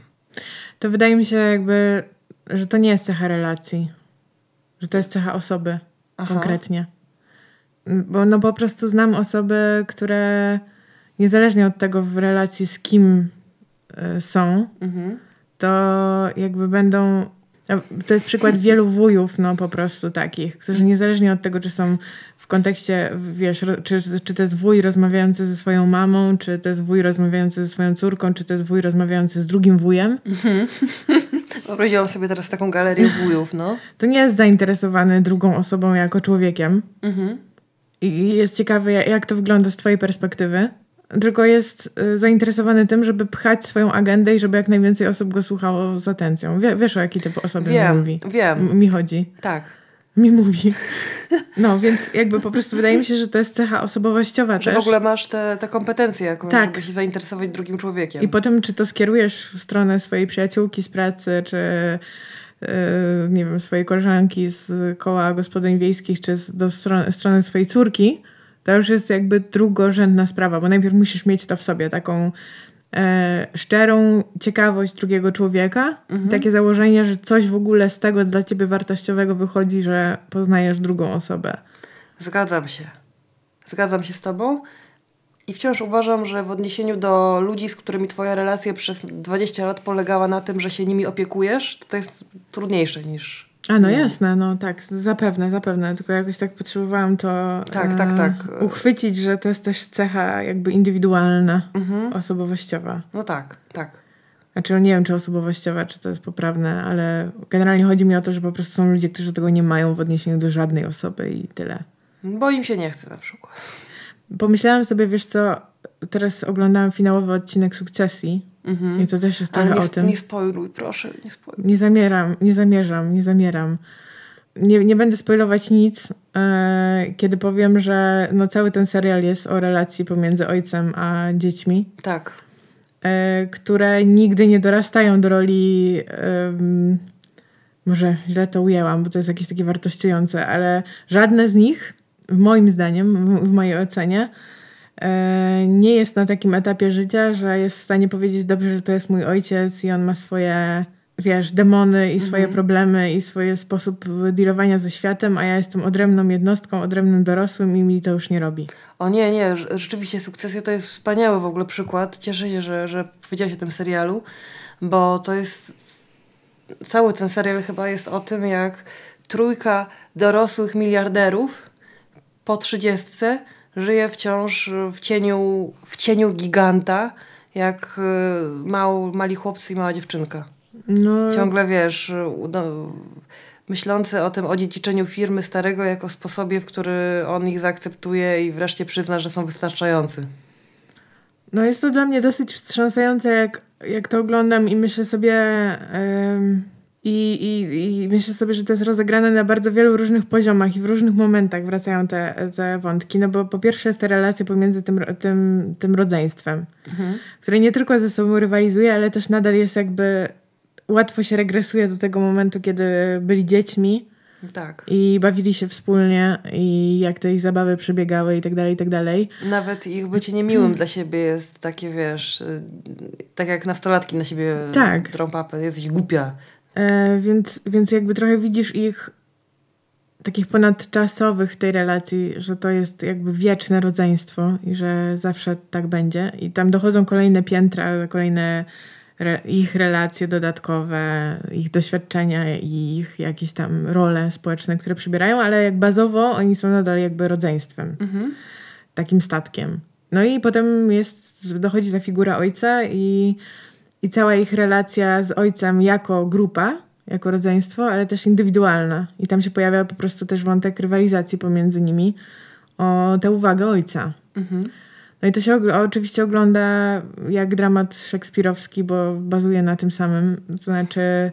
To wydaje mi się jakby, że to nie jest cecha relacji. Że to jest cecha osoby Aha. konkretnie. Bo no po prostu znam osoby, które niezależnie od tego w relacji z kim y, są, mhm. to jakby będą to jest przykład wielu wujów, no po prostu takich, którzy niezależnie od tego, czy są w kontekście, wiesz, czy, czy to jest wuj rozmawiający ze swoją mamą, czy to jest wuj rozmawiający ze swoją córką, czy to jest wuj rozmawiający z drugim wujem. Mhm. Wyobraziłam sobie teraz taką galerię wujów, no. To nie jest zainteresowany drugą osobą jako człowiekiem. Mhm. I jest ciekawe, jak to wygląda z twojej perspektywy tylko jest y, zainteresowany tym, żeby pchać swoją agendę i żeby jak najwięcej osób go słuchało z atencją. Wie, wiesz o jaki typ osoby wiem, mi mówi? Wiem, Mi chodzi. Tak. Mi mówi. No, więc jakby po prostu wydaje mi się, że to jest cecha osobowościowa że też. w ogóle masz te, te kompetencje jakąś, tak. żeby się zainteresować drugim człowiekiem. I potem, czy to skierujesz w stronę swojej przyjaciółki z pracy, czy yy, nie wiem, swojej koleżanki z koła gospodyń wiejskich, czy z, do strony, strony swojej córki, to już jest jakby drugorzędna sprawa, bo najpierw musisz mieć to w sobie, taką e, szczerą ciekawość drugiego człowieka, mhm. takie założenie, że coś w ogóle z tego dla ciebie wartościowego wychodzi, że poznajesz drugą osobę. Zgadzam się. Zgadzam się z tobą. I wciąż uważam, że w odniesieniu do ludzi, z którymi twoja relacja przez 20 lat polegała na tym, że się nimi opiekujesz, to, to jest trudniejsze niż a no jasne, no tak, zapewne, zapewne, tylko jakoś tak potrzebowałam to tak, tak, tak. uchwycić, że to jest też cecha jakby indywidualna, mhm. osobowościowa. No tak, tak. Znaczy, no nie wiem, czy osobowościowa, czy to jest poprawne, ale generalnie chodzi mi o to, że po prostu są ludzie, którzy tego nie mają w odniesieniu do żadnej osoby i tyle. Bo im się nie chce na przykład. Pomyślałam sobie, wiesz co, teraz oglądałam finałowy odcinek Sukcesji Mhm. I to też jest trochę nie, o tym. Nie spoiluj, proszę, nie spoiluj. Nie zamieram, nie zamierzam, nie zamieram. Nie, nie będę spoilować nic, e, kiedy powiem, że no cały ten serial jest o relacji pomiędzy ojcem a dziećmi. Tak. E, które nigdy nie dorastają do roli. Może źle to ujęłam, bo to jest jakieś takie wartościujące, ale żadne z nich, moim zdaniem, w, w mojej ocenie, nie jest na takim etapie życia, że jest w stanie powiedzieć dobrze, że to jest mój ojciec i on ma swoje, wiesz, demony i swoje mhm. problemy i swój sposób dealowania ze światem, a ja jestem odrębną jednostką, odrębnym dorosłym i mi to już nie robi. O nie, nie, rzeczywiście Sukcesja to jest wspaniały w ogóle przykład. Cieszę się, że, że powiedziałeś o tym serialu, bo to jest cały ten serial chyba jest o tym, jak trójka dorosłych miliarderów po trzydziestce żyje wciąż w cieniu, w cieniu giganta, jak y, mał, mali chłopcy i mała dziewczynka. No. Ciągle wiesz, no, myślący o tym odziedziczeniu firmy starego jako sposobie, w który on ich zaakceptuje i wreszcie przyzna, że są wystarczający. No jest to dla mnie dosyć wstrząsające, jak, jak to oglądam i myślę sobie... I, i, I myślę sobie, że to jest rozegrane na bardzo wielu różnych poziomach i w różnych momentach wracają te, te wątki. No bo po pierwsze jest ta relacja pomiędzy tym, tym, tym rodzeństwem, mhm. które nie tylko ze sobą rywalizuje, ale też nadal jest jakby łatwo się regresuje do tego momentu, kiedy byli dziećmi. Tak. I bawili się wspólnie i jak te ich zabawy przebiegały i tak dalej, i tak dalej. Nawet ich bycie niemiłym dla siebie jest takie, wiesz, y, tak jak nastolatki na siebie tak. trąpapę, jesteś głupia, E, więc, więc jakby trochę widzisz ich takich ponadczasowych w tej relacji, że to jest jakby wieczne rodzeństwo i że zawsze tak będzie. I tam dochodzą kolejne piętra, kolejne re, ich relacje dodatkowe, ich doświadczenia i ich jakieś tam role społeczne, które przybierają, ale jak bazowo oni są nadal jakby rodzeństwem. Mhm. Takim statkiem. No i potem jest, dochodzi ta figura ojca i i cała ich relacja z ojcem jako grupa, jako rodzeństwo, ale też indywidualna. I tam się pojawia po prostu też wątek rywalizacji pomiędzy nimi o tę uwagę ojca. Mhm. No i to się oczywiście ogląda jak dramat szekspirowski, bo bazuje na tym samym. To znaczy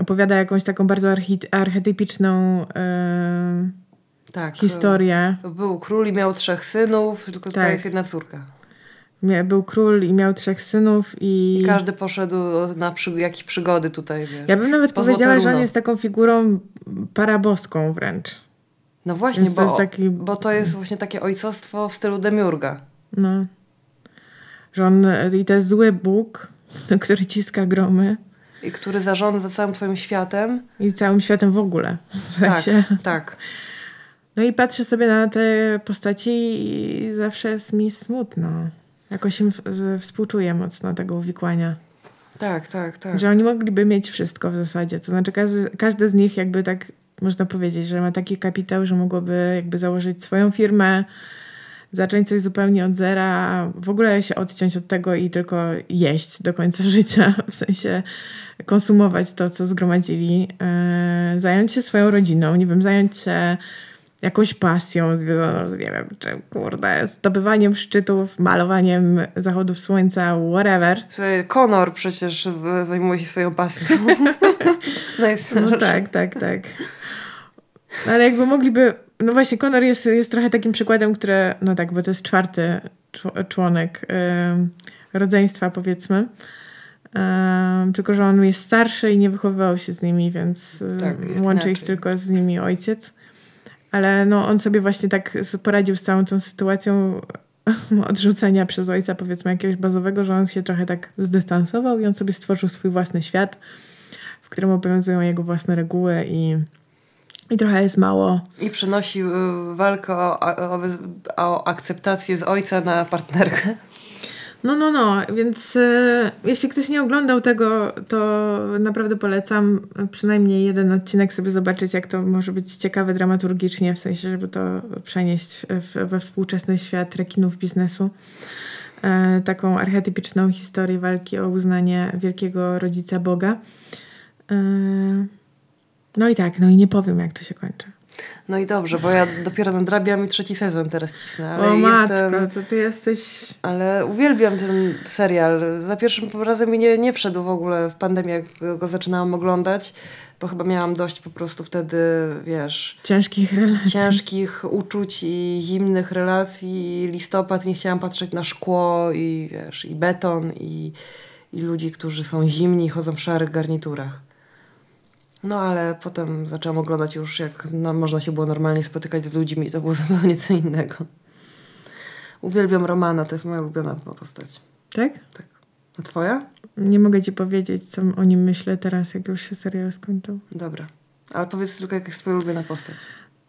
opowiada jakąś taką bardzo archetypiczną yy, tak, historię. Był król i miał trzech synów, tylko tak. tutaj jest jedna córka był król i miał trzech synów i... I każdy poszedł na przy, jakieś przygody tutaj. Ja bym nawet powiedziała, że on jest taką figurą paraboską wręcz. No właśnie, bo to, taki... bo to jest właśnie takie ojcostwo w stylu Demiurga. No. Że on, i to jest zły Bóg, który ciska gromy. I który zarządza całym twoim światem. I całym światem w ogóle. W tak, tak. No i patrzę sobie na te postaci i zawsze jest mi smutno. Jakoś im współczuję mocno tego uwikłania. Tak, tak, tak. Że oni mogliby mieć wszystko w zasadzie. To znaczy każdy, każdy z nich jakby tak można powiedzieć, że ma taki kapitał, że mogłoby jakby założyć swoją firmę, zacząć coś zupełnie od zera, w ogóle się odciąć od tego i tylko jeść do końca życia, w sensie konsumować to, co zgromadzili, yy, zająć się swoją rodziną, nie wiem, zająć się jakąś pasją związaną z, nie wiem, czy kurde, zdobywaniem szczytów, malowaniem zachodów słońca, whatever. Słuchaj, Conor przecież zajmuje się swoją pasją. nice. No tak, tak, tak. Ale jakby mogliby, no właśnie Conor jest, jest trochę takim przykładem, które, no tak, bo to jest czwarty członek yy, rodzeństwa powiedzmy. Um, tylko, że on jest starszy i nie wychowywał się z nimi, więc tak, łączy ich tylko z nimi ojciec ale no, on sobie właśnie tak poradził z całą tą sytuacją odrzucenia przez ojca, powiedzmy, jakiegoś bazowego, że on się trochę tak zdystansował i on sobie stworzył swój własny świat, w którym obowiązują jego własne reguły i, i trochę jest mało. I przynosił walkę o, o, o akceptację z ojca na partnerkę. No, no, no, więc e, jeśli ktoś nie oglądał tego, to naprawdę polecam przynajmniej jeden odcinek sobie zobaczyć, jak to może być ciekawe dramaturgicznie, w sensie, żeby to przenieść w, we współczesny świat rekinów biznesu. E, taką archetypiczną historię walki o uznanie wielkiego rodzica Boga. E, no i tak, no i nie powiem, jak to się kończy. No i dobrze, bo ja dopiero nadrabiam i trzeci sezon teraz cisnę. Ale o matko, jestem... to ty jesteś... Ale uwielbiam ten serial. Za pierwszym razem mi nie, nie wszedł w ogóle w pandemię, jak go zaczynałam oglądać, bo chyba miałam dość po prostu wtedy, wiesz... Ciężkich relacji. Ciężkich uczuć i zimnych relacji. Listopad, nie chciałam patrzeć na szkło i wiesz, i beton i, i ludzi, którzy są zimni i chodzą w szarych garniturach. No ale potem zaczęłam oglądać już, jak no, można się było normalnie spotykać z ludźmi i to było zupełnie co innego. Uwielbiam Romana, to jest moja ulubiona postać. Tak? Tak. A twoja? Nie mogę ci powiedzieć, co o nim myślę teraz, jak już się serial skończył. Dobra. Ale powiedz tylko, jaka jest twoja ulubiona postać.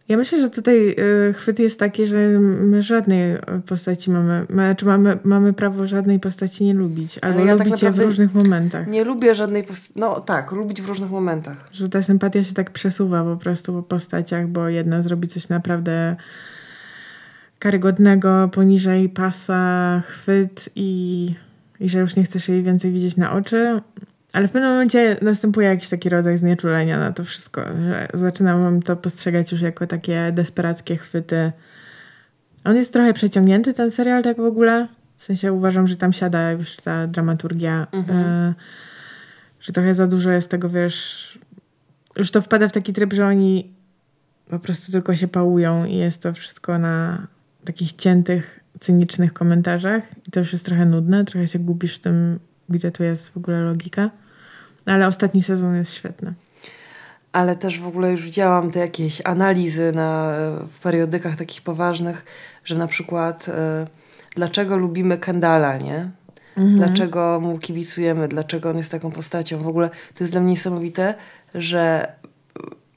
Ja myślę, że tutaj y, chwyt jest taki, że my żadnej y, postaci mamy, znaczy mamy, mamy prawo żadnej postaci nie lubić, albo ale ja lubić tak w różnych momentach. Nie lubię żadnej postaci, no tak, lubić w różnych momentach. Że ta sympatia się tak przesuwa po prostu po postaciach, bo jedna zrobi coś naprawdę karygodnego, poniżej pasa, chwyt i, i że już nie chcesz jej więcej widzieć na oczy, ale w pewnym momencie następuje jakiś taki rodzaj znieczulenia na to wszystko, że zaczynam to postrzegać już jako takie desperackie chwyty. On jest trochę przeciągnięty, ten serial, tak w ogóle. W sensie uważam, że tam siada już ta dramaturgia, mhm. y że trochę za dużo jest tego, wiesz... Już to wpada w taki tryb, że oni po prostu tylko się pałują i jest to wszystko na takich ciętych, cynicznych komentarzach. I to już jest trochę nudne, trochę się gubisz w tym, gdzie tu jest w ogóle logika. Ale ostatni sezon jest świetny. Ale też w ogóle już widziałam te jakieś analizy na, w periodykach takich poważnych, że na przykład e, dlaczego lubimy Kendala, nie? Mhm. Dlaczego mu kibicujemy, dlaczego on jest taką postacią. W ogóle to jest dla mnie niesamowite, że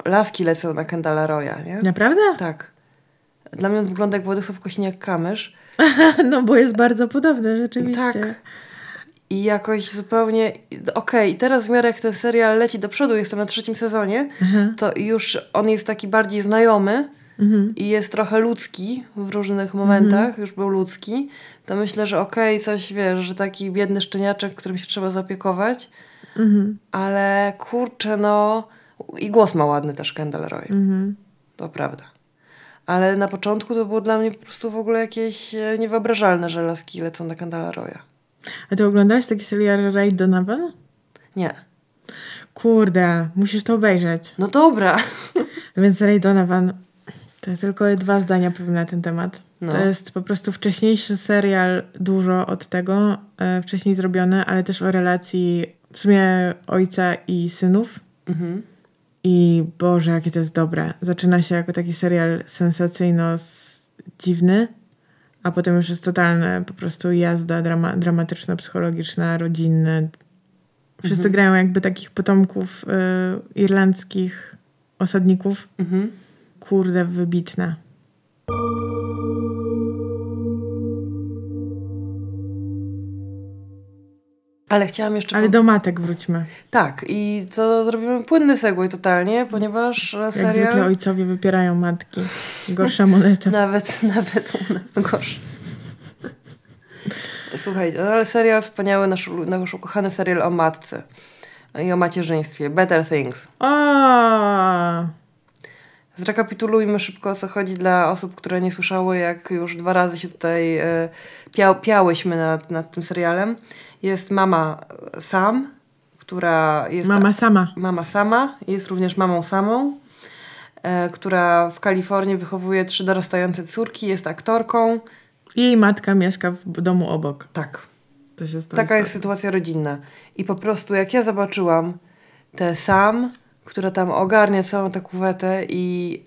laski lecą na Kendala Roya, nie? Naprawdę? Tak. Dla mnie on wygląda jak Władysław Kośniak-Kamysz. no bo jest bardzo podobny rzeczywiście. Tak. I jakoś zupełnie. Okej, okay, teraz w miarę jak ten serial leci do przodu, jestem na trzecim sezonie, mhm. to już on jest taki bardziej znajomy mhm. i jest trochę ludzki w różnych momentach, mhm. już był ludzki. To myślę, że okej, okay, coś wiesz, że taki biedny szczeniaczek, którym się trzeba zaopiekować. Mhm. Ale kurczę, no. I głos ma ładny też Kendall Roy. Mhm. To prawda. Ale na początku to było dla mnie po prostu w ogóle jakieś e, niewyobrażalne, że laski lecą na Kendalla Roya. A ty oglądałaś taki serial Ray Donovan? Nie. Kurde, musisz to obejrzeć. No dobra. Więc Ray Donovan, to tylko dwa zdania powiem na ten temat. No. To jest po prostu wcześniejszy serial, dużo od tego, e, wcześniej zrobione, ale też o relacji w sumie ojca i synów. Mhm. I Boże, jakie to jest dobre. Zaczyna się jako taki serial sensacyjno-dziwny, a potem już jest totalne po prostu jazda drama, dramatyczno-psychologiczna, rodzinne. Wszyscy mhm. grają jakby takich potomków y, irlandzkich osadników. Mhm. Kurde, wybitne. Ale chciałam jeszcze... Ale do matek wróćmy. Tak, i co zrobimy płynny segway totalnie, ponieważ serial... Jak zwykle ojcowie wypierają matki. Gorsza moneta. nawet, nawet u nas gorsza. Słuchaj, no ale serial wspaniały, nasz, nasz ukochany serial o matce i o macierzyństwie. Better Things. O! Zrekapitulujmy szybko, o co chodzi dla osób, które nie słyszały, jak już dwa razy się tutaj e, piał, piałyśmy nad, nad tym serialem. Jest mama Sam, która jest... Mama sama. Mama sama. Jest również mamą samą, e, która w Kalifornii wychowuje trzy dorastające córki, jest aktorką. Jej matka mieszka w domu obok. Tak. To się Taka jest sytuacja rodzinna. I po prostu jak ja zobaczyłam tę Sam, która tam ogarnia całą tę kuwetę i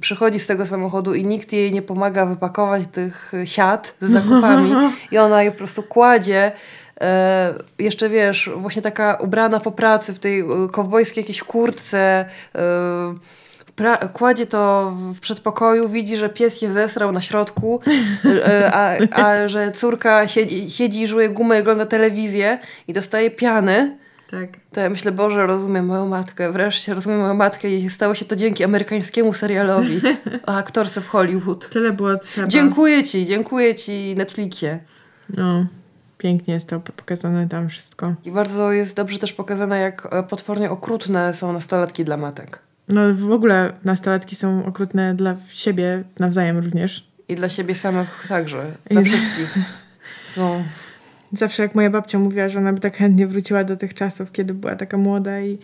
przychodzi z tego samochodu i nikt jej nie pomaga wypakować tych siat z zakupami i ona je po prostu kładzie e, jeszcze wiesz, właśnie taka ubrana po pracy w tej e, kowbojskiej jakiejś kurtce e, kładzie to w przedpokoju, widzi, że pies się zesrał na środku, e, a, a że córka siedzi, siedzi i żuje gumę i ogląda telewizję i dostaje piany tak. To ja myślę, Boże, rozumiem moją matkę. Wreszcie rozumiem moją matkę i stało się to dzięki amerykańskiemu serialowi o aktorce w Hollywood. Tyle było trzeba. Dziękuję Ci, dziękuję Ci Netflixie. No, pięknie jest to pokazane tam wszystko. I bardzo jest dobrze też pokazane, jak e, potwornie okrutne są nastolatki dla matek. No w ogóle nastolatki są okrutne dla siebie nawzajem również. I dla siebie samych także. Dla I wszystkich. Są Zawsze jak moja babcia mówiła, że ona by tak chętnie wróciła do tych czasów, kiedy była taka młoda i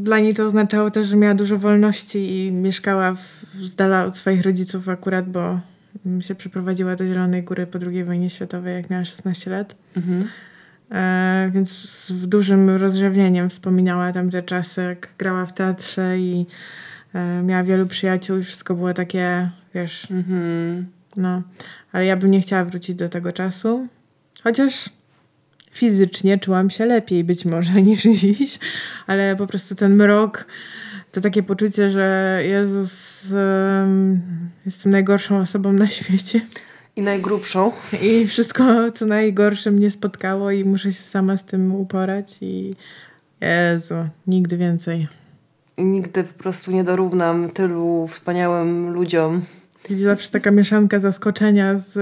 dla niej to oznaczało też, że miała dużo wolności i mieszkała w, z dala od swoich rodziców akurat, bo się przeprowadziła do Zielonej Góry po II wojnie światowej, jak miała 16 lat. Mhm. E, więc z dużym rozrzewnieniem wspominała tamte czasy, jak grała w teatrze i e, miała wielu przyjaciół i wszystko było takie, wiesz, mhm. no. Ale ja bym nie chciała wrócić do tego czasu. Chociaż fizycznie czułam się lepiej być może niż dziś, ale po prostu ten mrok to takie poczucie, że Jezus, um, jestem najgorszą osobą na świecie. I najgrubszą. I wszystko, co najgorsze mnie spotkało i muszę się sama z tym uporać i Jezu, nigdy więcej. I nigdy po prostu nie dorównam tylu wspaniałym ludziom. I zawsze taka mieszanka zaskoczenia z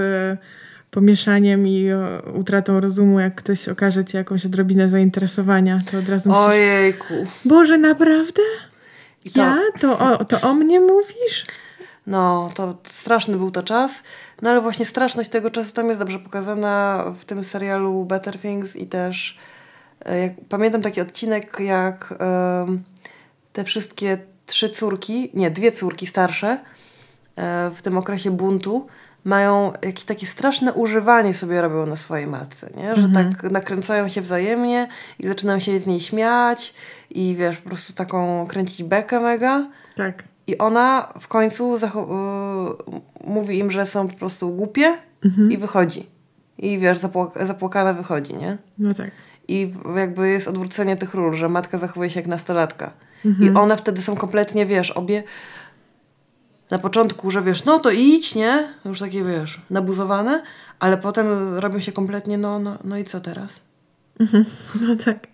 pomieszaniem i utratą rozumu, jak ktoś okaże ci jakąś odrobinę zainteresowania, to od razu myślisz... Ojejku. Boże, naprawdę? To... Ja? To o, to o mnie mówisz? No, to straszny był to czas. No ale właśnie straszność tego czasu tam jest dobrze pokazana w tym serialu Better Things i też e, jak, pamiętam taki odcinek, jak te wszystkie trzy córki, nie, dwie córki starsze e, w tym okresie buntu mają jakieś takie straszne używanie sobie robią na swojej matce, nie? Że mhm. tak nakręcają się wzajemnie i zaczynają się z niej śmiać i wiesz, po prostu taką kręcić bekę mega. Tak. I ona w końcu y, mówi im, że są po prostu głupie mhm. i wychodzi. I wiesz, zapłak zapłakana wychodzi, nie? No tak. I jakby jest odwrócenie tych ról, że matka zachowuje się jak nastolatka. Mhm. I one wtedy są kompletnie, wiesz, obie na początku, że wiesz, no to idź, nie? Już takie, wiesz, nabuzowane, ale potem robią się kompletnie, no, no, no i co teraz? Mhm. No tak.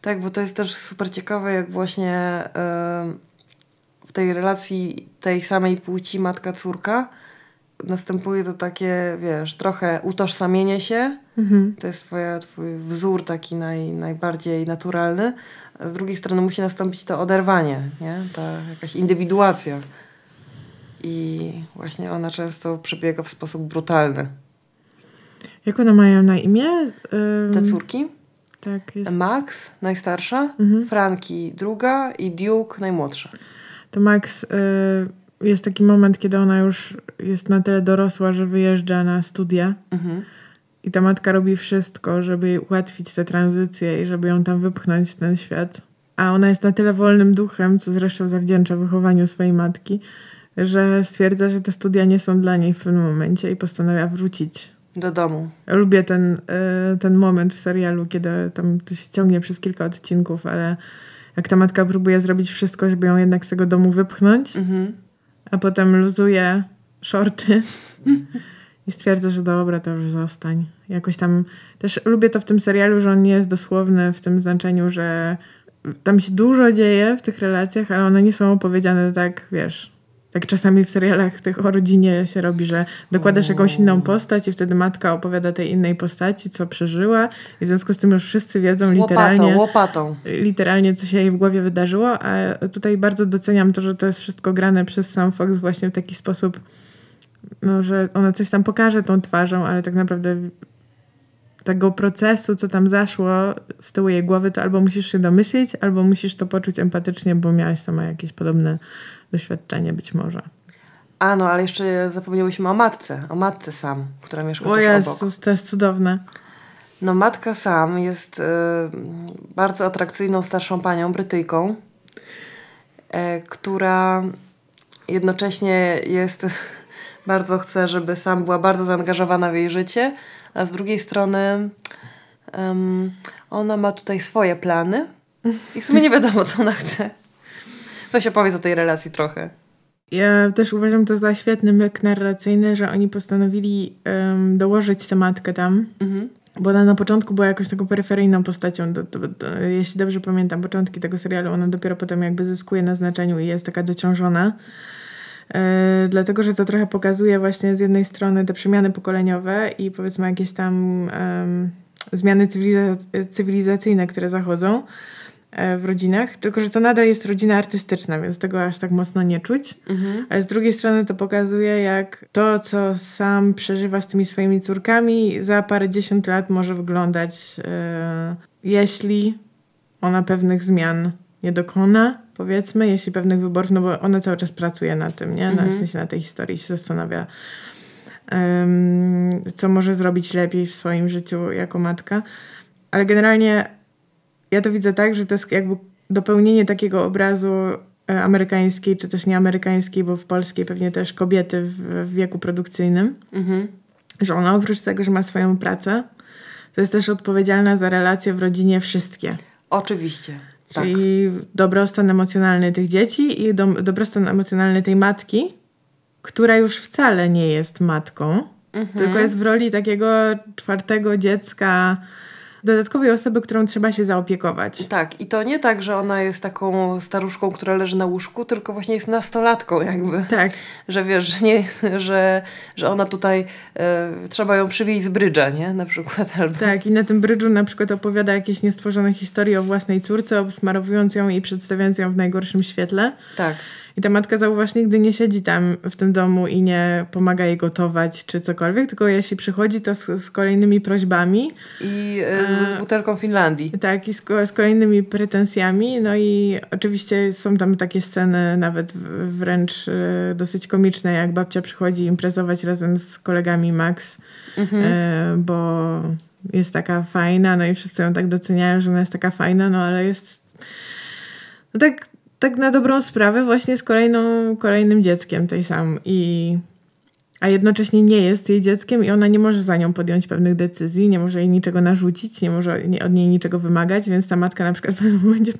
Tak, bo to jest też super ciekawe, jak właśnie yy, w tej relacji tej samej płci matka-córka następuje to takie, wiesz, trochę utożsamienie się. Mhm. To jest twoja, twój wzór taki naj, najbardziej naturalny. A z drugiej strony musi nastąpić to oderwanie, nie? Ta jakaś indywiduacja i właśnie ona często przebiega w sposób brutalny. Jak one mają na imię? Te córki? Tak, jest. Max, najstarsza, mhm. Franki druga i Duke, najmłodsza. To Max, y, jest taki moment, kiedy ona już jest na tyle dorosła, że wyjeżdża na studia. Mhm. I ta matka robi wszystko, żeby jej ułatwić tę tranzycję i żeby ją tam wypchnąć w ten świat. a ona jest na tyle wolnym duchem, co zresztą zawdzięcza wychowaniu swojej matki, że stwierdza, że te studia nie są dla niej w pewnym momencie i postanawia wrócić do domu. Lubię ten, e, ten moment w serialu, kiedy tam to się ciągnie przez kilka odcinków, ale jak ta matka próbuje zrobić wszystko, żeby ją jednak z tego domu wypchnąć, mhm. a potem luzuje shorty i stwierdza, że dobra, to już zostań. Jakoś tam też lubię to w tym serialu, że on nie jest dosłowny w tym znaczeniu, że tam się dużo dzieje w tych relacjach, ale one nie są opowiedziane tak, wiesz, tak czasami w serialach tych o rodzinie się robi, że dokładasz jakąś inną postać i wtedy matka opowiada tej innej postaci, co przeżyła i w związku z tym już wszyscy wiedzą literalnie, łopatą, łopatą. literalnie co się jej w głowie wydarzyło, a tutaj bardzo doceniam to, że to jest wszystko grane przez sam Fox właśnie w taki sposób, no, że ona coś tam pokaże tą twarzą, ale tak naprawdę tego procesu, co tam zaszło z tyłu jej głowy, to albo musisz się domyślić, albo musisz to poczuć empatycznie, bo miałaś sama jakieś podobne doświadczenie być może. A, no ale jeszcze zapomniałyśmy o matce, o matce Sam, która mieszka o Jezus, obok. to jest cudowne. No matka Sam jest y, bardzo atrakcyjną starszą panią, Brytyjką, y, która jednocześnie jest, bardzo chce, żeby Sam była bardzo zaangażowana w jej życie, a z drugiej strony um, ona ma tutaj swoje plany i w sumie nie wiadomo, co ona chce. Weź opowiedz o tej relacji trochę. Ja też uważam to za świetny myk narracyjny, że oni postanowili um, dołożyć tę matkę tam. Mhm. Bo ona na początku była jakąś taką peryferyjną postacią. Do, do, do, jeśli dobrze pamiętam, początki tego serialu, ona dopiero potem jakby zyskuje na znaczeniu i jest taka dociążona. E, dlatego, że to trochę pokazuje właśnie z jednej strony te przemiany pokoleniowe i powiedzmy jakieś tam zmiany cywiliza- cywilizacyjne, które zachodzą w rodzinach, tylko że to nadal jest rodzina artystyczna, więc tego aż tak mocno nie czuć. Mhm. Ale z drugiej strony to pokazuje, jak to, co sam przeżywa z tymi swoimi córkami, za parę dziesiąt lat może wyglądać, e, jeśli ona pewnych zmian nie dokona, powiedzmy, jeśli pewnych wyborów, no bo ona cały czas pracuje na tym, nie? Na, mhm. w sensie na tej historii się zastanawia, um, co może zrobić lepiej w swoim życiu jako matka. Ale generalnie ja to widzę tak, że to jest jakby dopełnienie takiego obrazu e, amerykańskiej, czy też nieamerykańskiej, bo w polskiej pewnie też kobiety w, w wieku produkcyjnym, mhm. że ona oprócz tego, że ma swoją pracę, to jest też odpowiedzialna za relacje w rodzinie wszystkie. Oczywiście. Tak. Czyli dobrostan emocjonalny tych dzieci i do, dobrostan emocjonalny tej matki, która już wcale nie jest matką, mhm. tylko jest w roli takiego czwartego dziecka dodatkowej osoby, którą trzeba się zaopiekować. Tak, i to nie tak, że ona jest taką staruszką, która leży na łóżku, tylko właśnie jest nastolatką jakby. Tak. Że wiesz, że, nie, że, że ona tutaj e, trzeba ją przywieźć z brydża, nie? Na przykład. Albo... Tak, i na tym brydżu na przykład opowiada jakieś niestworzone historie o własnej córce, obsmarowując ją i przedstawiając ją w najgorszym świetle. Tak. I ta matka zauważ nigdy nie siedzi tam w tym domu i nie pomaga jej gotować czy cokolwiek, tylko jeśli przychodzi to z, z kolejnymi prośbami. I e, z, z, butelką Finlandii. Tak, i z, z, kolejnymi pretensjami. No i oczywiście są tam takie sceny nawet wręcz e, dosyć komiczne, jak babcia przychodzi imprezować razem z kolegami Max, mhm. e, bo jest taka fajna, no i wszyscy ją tak doceniają, że ona jest taka fajna, no ale jest no tak tak na dobrą sprawę właśnie z kolejną, kolejnym dzieckiem tej sam i a jednocześnie nie jest jej dzieckiem i ona nie może za nią podjąć pewnych decyzji, nie może jej niczego narzucić, nie może od niej niczego wymagać, więc ta matka na przykład w pewnym momencie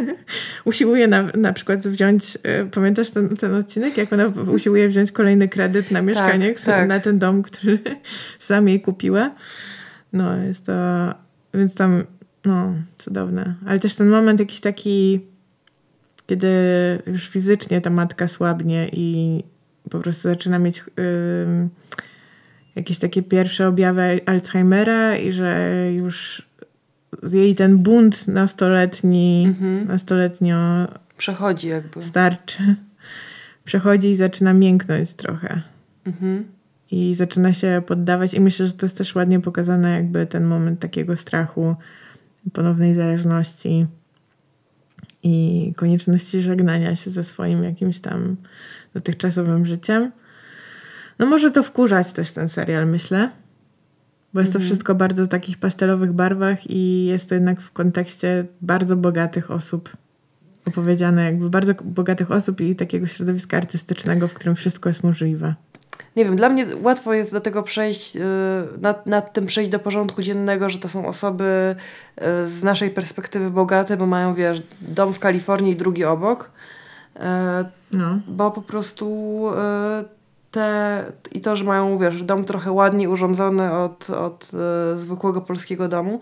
usiłuje na, na przykład wziąć, e, pamiętasz ten, ten odcinek, jak ona usiłuje wziąć kolejny kredyt na mieszkanie, tak, tak. na ten dom, który sam jej kupiła. No, jest to, więc tam, no, cudowne. Ale też ten moment jakiś taki kiedy już fizycznie ta matka słabnie i po prostu zaczyna mieć yy, jakieś takie pierwsze objawy Alzheimera i że już jej ten bunt nastoletni, mhm. nastoletnio przechodzi jakby. Starczy. Przechodzi i zaczyna mięknąć trochę. Mhm. I zaczyna się poddawać i myślę, że to jest też ładnie pokazane jakby ten moment takiego strachu, ponownej zależności i konieczności żegnania się ze swoim jakimś tam dotychczasowym życiem. No może to wkurzać też ten serial, myślę. Bo jest to mhm. wszystko bardzo w takich pastelowych barwach i jest to jednak w kontekście bardzo bogatych osób opowiedziane, jakby bardzo bogatych osób i takiego środowiska artystycznego, w którym wszystko jest możliwe. Nie wiem, dla mnie łatwo jest do tego przejść, y, nad, nad tym przejść do porządku dziennego, że to są osoby y, z naszej perspektywy bogate, bo mają, wiesz, dom w Kalifornii i drugi obok. Y, no. Bo po prostu te, i to, że mają, wiesz, dom trochę ładniej urządzony od, od zwykłego polskiego domu,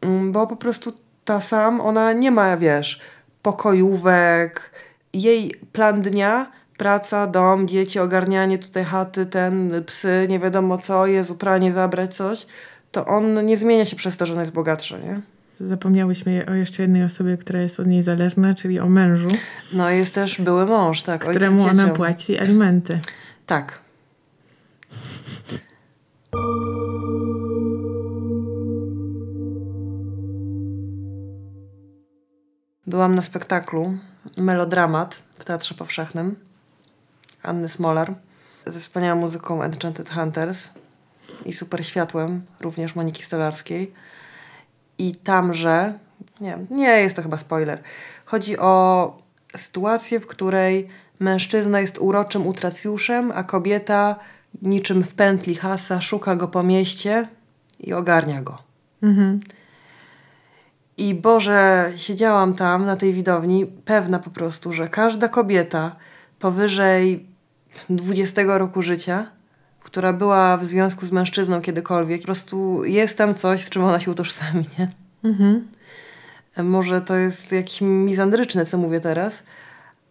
mm, bo po prostu ta sam, ona nie ma, wiesz, pokojówek, jej plan dnia, praca, dom, dzieci, ogarnianie tutaj chaty, ten, psy, nie wiadomo co, jest upranie, zabrać coś, to on nie zmienia się przez to, że ona jest bogatsza, nie? Zapomniałyśmy o jeszcze jednej osobie, która jest od niej zależna, czyli o mężu. No jest też były mąż, tak. Któremu ona płaci alimenty. Tak. Byłam na spektaklu Melodramat w Teatrze Powszechnym Anny Smolar ze wspaniałą muzyką Enchanted Hunters i super światłem również Moniki Stolarskiej. I tamże, nie, nie jest to chyba spoiler, chodzi o sytuację, w której mężczyzna jest uroczym utracjuszem, a kobieta niczym w pętli hasa szuka go po mieście i ogarnia go. Mhm. I Boże, siedziałam tam na tej widowni, pewna po prostu, że każda kobieta powyżej 20 roku życia, która była w związku z mężczyzną kiedykolwiek, po prostu jest tam coś, z czym ona się utożsami, nie? Mhm. Może to jest jakieś mizandryczne, co mówię teraz,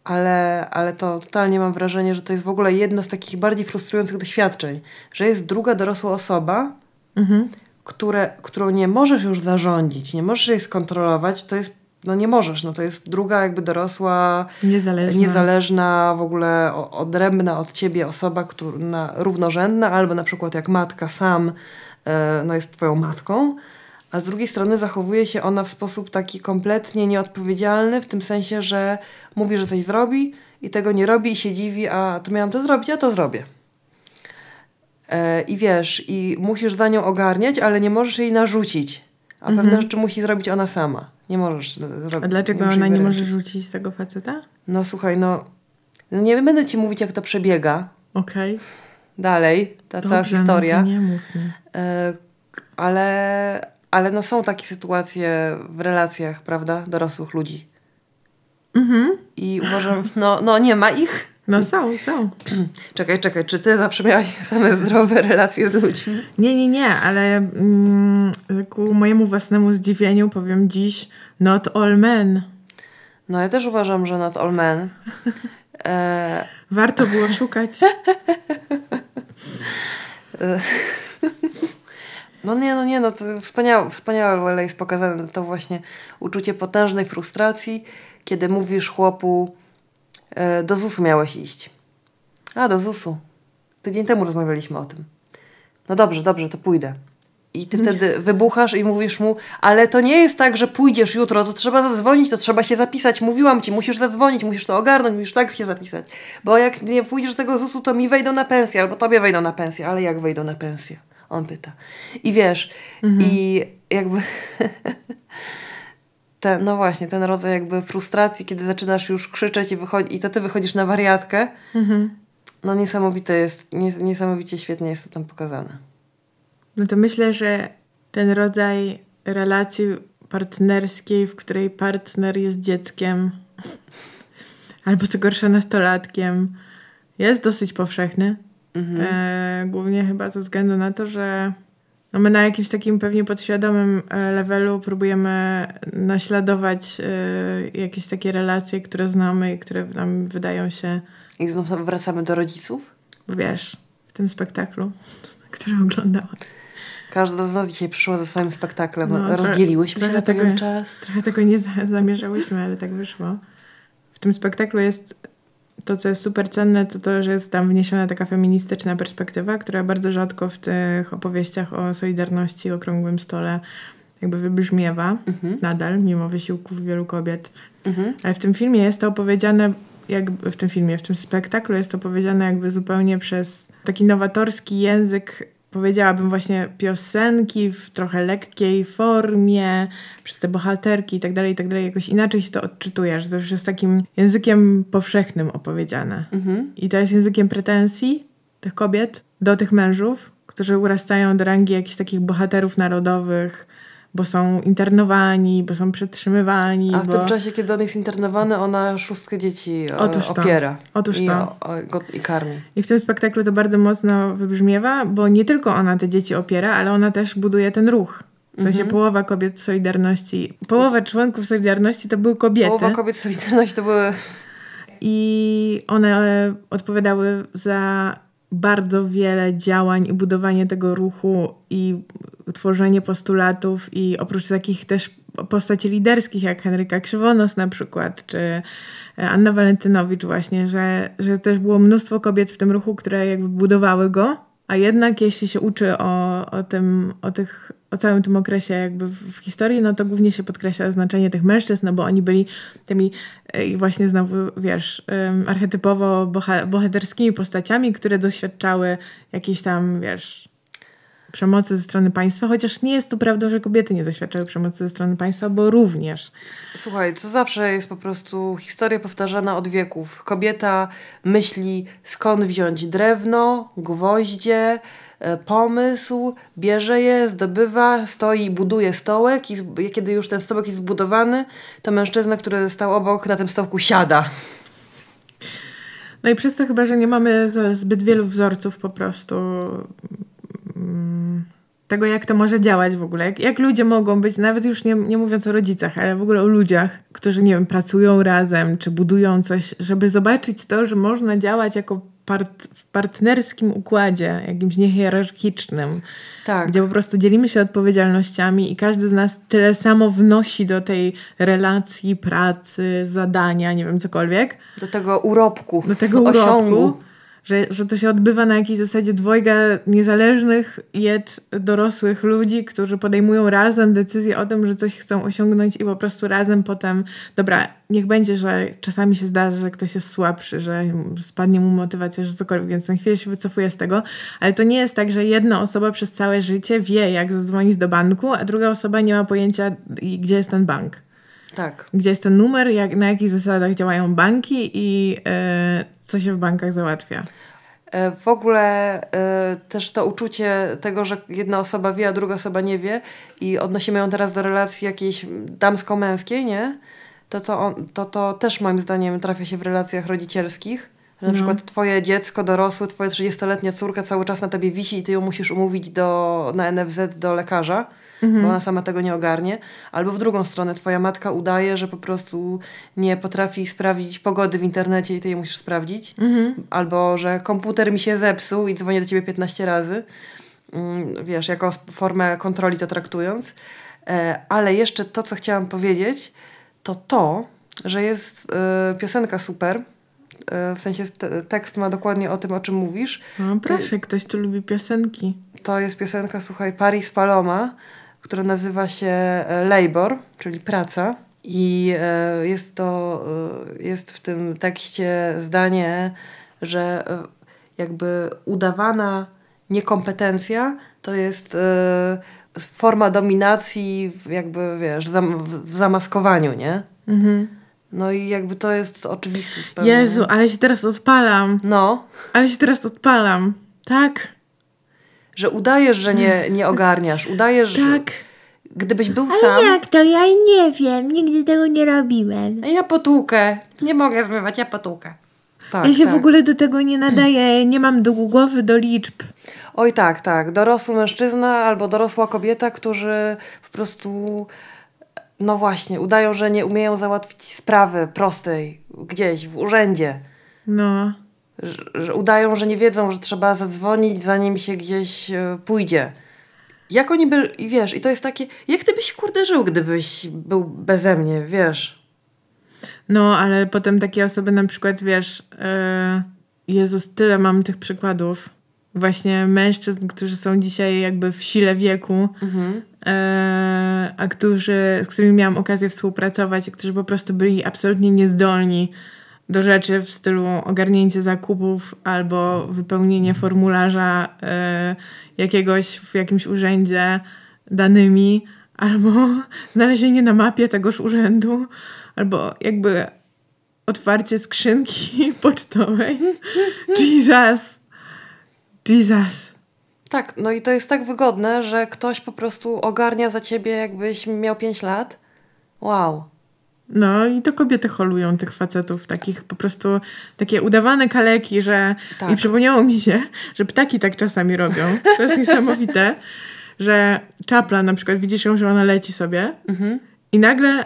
ale, ale to totalnie mam wrażenie, że to jest w ogóle jedno z takich bardziej frustrujących doświadczeń, że jest druga dorosła osoba, mhm. które, którą nie możesz już zarządzić, nie możesz jej skontrolować, to jest no nie możesz, no to jest druga jakby dorosła, niezależna, niezależna w ogóle odrębna od ciebie osoba, która, równorzędna, albo na przykład jak matka sam e, no jest twoją matką, a z drugiej strony zachowuje się ona w sposób taki kompletnie nieodpowiedzialny, w tym sensie, że mówi, że coś zrobi i tego nie robi i się dziwi, a to miałam to zrobić, a to zrobię. E, I wiesz, i musisz za nią ogarniać, ale nie możesz jej narzucić. A mhm. pewne rzeczy musi zrobić ona sama. Nie możesz zrobić. A dlaczego ona nie może rzucić z tego faceta? No słuchaj, no, no nie będę ci mówić, jak to przebiega. Okej. Okay. Dalej, ta Dobrze, cała historia. No to nie mów mi. E, ale, ale no są takie sytuacje w relacjach, prawda, dorosłych ludzi. Mhm. I uważam, no, no nie ma ich. No są, są. Czekaj, czekaj, czy ty zawsze miałaś same zdrowe relacje z ludźmi? Nie, nie, nie, ale mm, ku mojemu własnemu zdziwieniu powiem dziś not all men. No ja też uważam, że not all men. E... Warto było szukać. No nie, no nie, no to wspaniałe, wspaniałe jest pokazane to właśnie uczucie potężnej frustracji, kiedy mówisz chłopu do ZUS-u miałeś iść. A, do ZUS-u. Tydzień temu rozmawialiśmy o tym. No dobrze, dobrze, to pójdę. I ty wtedy wybuchasz i mówisz mu, ale to nie jest tak, że pójdziesz jutro, to trzeba zadzwonić, to trzeba się zapisać. Mówiłam ci, musisz zadzwonić, musisz to ogarnąć, musisz tak się zapisać. Bo jak nie pójdziesz do tego ZUS-u, to mi wejdą na pensję, albo tobie wejdą na pensję. Ale jak wejdą na pensję? On pyta. I wiesz, mhm. i jakby ten, no właśnie, ten rodzaj jakby frustracji, kiedy zaczynasz już krzyczeć i, wychodzi, i to ty wychodzisz na wariatkę, mhm. no niesamowite jest, nies niesamowicie świetnie jest to tam pokazane. No to myślę, że ten rodzaj relacji partnerskiej, w której partner jest dzieckiem albo co gorsza nastolatkiem, jest dosyć powszechny. Mhm. E, głównie chyba ze względu na to, że no my na jakimś takim pewnie podświadomym e, levelu próbujemy naśladować y, jakieś takie relacje, które znamy i które nam wydają się... I znów wracamy do rodziców? Wiesz, w tym spektaklu, który oglądałam. Każda z nas dzisiaj przyszła ze swoim spektaklem. No, Rozdzieliłyśmy trochę, się na pewien czas. Trochę tego nie zamierzałyśmy, ale tak wyszło. W tym spektaklu jest to, co jest super cenne, to to, że jest tam wniesiona taka feministyczna perspektywa, która bardzo rzadko w tych opowieściach o Solidarności, okrągłym stole jakby wybrzmiewa mhm. nadal, mimo wysiłków wielu kobiet. Mhm. Ale w tym filmie jest to opowiedziane jakby w tym filmie, w tym spektaklu jest to powiedziane jakby zupełnie przez taki nowatorski język powiedziałabym właśnie piosenki w trochę lekkiej formie, przez te bohaterki i tak dalej, i tak dalej. Jakoś inaczej się to odczytujesz. To już jest takim językiem powszechnym opowiedziane. Mhm. I to jest językiem pretensji tych kobiet do tych mężów, którzy urastają do rangi jakichś takich bohaterów narodowych, bo są internowani, bo są przetrzymywani. A w bo... tym czasie, kiedy on jest internowany, ona szóstkę dzieci e, Otóż opiera. To. Otóż i, to. O, o, go, I karmi. I w tym spektaklu to bardzo mocno wybrzmiewa, bo nie tylko ona te dzieci opiera, ale ona też buduje ten ruch. W sensie mhm. połowa kobiet Solidarności, połowa członków Solidarności to były kobiety. Połowa kobiet Solidarności to były... I one odpowiadały za bardzo wiele działań i budowanie tego ruchu i tworzenie postulatów i oprócz takich też postaci liderskich jak Henryka Krzywonos na przykład, czy Anna Walentynowicz właśnie, że, że też było mnóstwo kobiet w tym ruchu, które jakby budowały go, a jednak jeśli się uczy o, o tym, o tych o całym tym okresie jakby w, historii, no to głównie się podkreśla znaczenie tych mężczyzn, no bo oni byli tymi i właśnie znowu, wiesz, archetypowo bohaterskimi postaciami, które doświadczały jakiejś tam, wiesz, przemocy ze strony państwa, chociaż nie jest to prawdą, że kobiety nie doświadczały przemocy ze strony państwa, bo również. Słuchaj, to zawsze jest po prostu historia powtarzana od wieków. Kobieta myśli, skąd wziąć drewno, gwoździe, e, pomysł, bierze je, zdobywa, stoi, buduje stołek i kiedy już ten stołek jest zbudowany, to mężczyzna, który stał obok, na tym stołku siada. No i przez to chyba, że nie mamy zbyt wielu wzorców po prostu tego, jak to może działać w ogóle. Jak, jak ludzie mogą być, nawet już nie, nie mówiąc o rodzicach, ale w ogóle o ludziach, którzy, nie wiem, pracują razem, czy budują coś, żeby zobaczyć to, że można działać jako part, w partnerskim układzie, jakimś niehierarchicznym, tak. gdzie po prostu dzielimy się odpowiedzialnościami i każdy z nas tyle samo wnosi do tej relacji, pracy, zadania, nie wiem, cokolwiek. Do tego urobku. Do tego urobku. Osiągu że, że to się odbywa na jakiejś zasadzie dwojga niezależnych, jed dorosłych ludzi, którzy podejmują razem decyzję o tym, że coś chcą osiągnąć i po prostu razem potem, dobra, niech będzie, że czasami się zdarzy, że ktoś jest słabszy, że spadnie mu motywacja, że cokolwiek, więc na chwilę się wycofuje z tego, ale to nie jest tak, że jedna osoba przez całe życie wie, jak zadzwonić do banku, a druga osoba nie ma pojęcia, gdzie jest ten bank. Tak. Gdzie jest ten numer, jak, na jakich zasadach działają banki i yy, co się w bankach załatwia. E, w ogóle y, też to uczucie tego, że jedna osoba wie, a druga osoba nie wie i odnosimy ją teraz do relacji jakiejś damsko-męskiej, nie? To, to, on, to, to też moim zdaniem trafia się w relacjach rodzicielskich. Że na no. przykład twoje dziecko dorosłe, twoja 30-letnia córka cały czas na tobie wisi i ty ją musisz umówić do, na NFZ do lekarza mhm. bo ona sama tego nie ogarnie. Albo w drugą stronę, twoja matka udaje, że po prostu nie potrafi sprawdzić pogody w internecie i ty je musisz sprawdzić. Mhm. Albo, że komputer mi się zepsuł i dzwonię do ciebie 15 razy. Mm, wiesz, jako formę kontroli to traktując. E, ale jeszcze to, co chciałam powiedzieć, to to, że jest y, piosenka super, e, w sensie tekst ma dokładnie o tym, o czym mówisz. No proszę, ktoś tu lubi piosenki. To jest piosenka, słuchaj, Paris Paloma które nazywa się e, Labor, czyli praca. I e, jest to, e, jest w tym tekście zdanie, że jakby udawana niekompetencja to jest forma dominacji jakby, wiesz, w zamaskowaniu, nie? Mhm. No i jakby to jest oczywiste. Jezu, ale się teraz odpalam. No. Ale się teraz odpalam. Tak. Że udajesz, że nie, nie ogarniasz. Udajesz, tak. gdybyś był Ale sam... jak to? Ja nie wiem. Nigdy tego nie robiłem. Ja potłukę. Nie mogę zmywać, ja potłukę. Tak, ja się tak. w ogóle do tego nie nadaję. Nie mam do głowy do liczb. Oj tak, tak. Dorosły mężczyzna albo dorosła kobieta, którzy po prostu... No właśnie, udają, że nie umieją załatwić sprawy prostej gdzieś w urzędzie. No że udają, że nie wiedzą, że trzeba zadzwonić, zanim się gdzieś e, pójdzie. Jak oni by, wiesz, i to jest takie, jak ty byś kurde żył, gdybyś był beze mnie, wiesz? No, ale potem takie osoby na przykład, wiesz, yy, Jezus, tyle mam tych przykładów. Właśnie mężczyzn, którzy są dzisiaj jakby w sile wieku, mhm. yy, a którzy, z którymi miałam okazję współpracować, którzy po prostu byli absolutnie niezdolni do rzeczy w stylu ogarnięcie zakupów albo wypełnienie formularza y, jakiegoś w jakimś urzędzie danymi, albo znalezienie na mapie tegoż urzędu, albo jakby otwarcie skrzynki pocztowej. Jesus! Jesus! Tak, no i to jest tak wygodne, że ktoś po prostu ogarnia za ciebie, jakbyś miał 5 lat. Wow. No i to kobiety holują tych facetów, takich po prostu takie udawane kaleki, że tak. i przypomniało mi się, że ptaki tak czasami robią. To jest niesamowite, że czapla na przykład widzisz ją, że ona leci sobie mhm. i nagle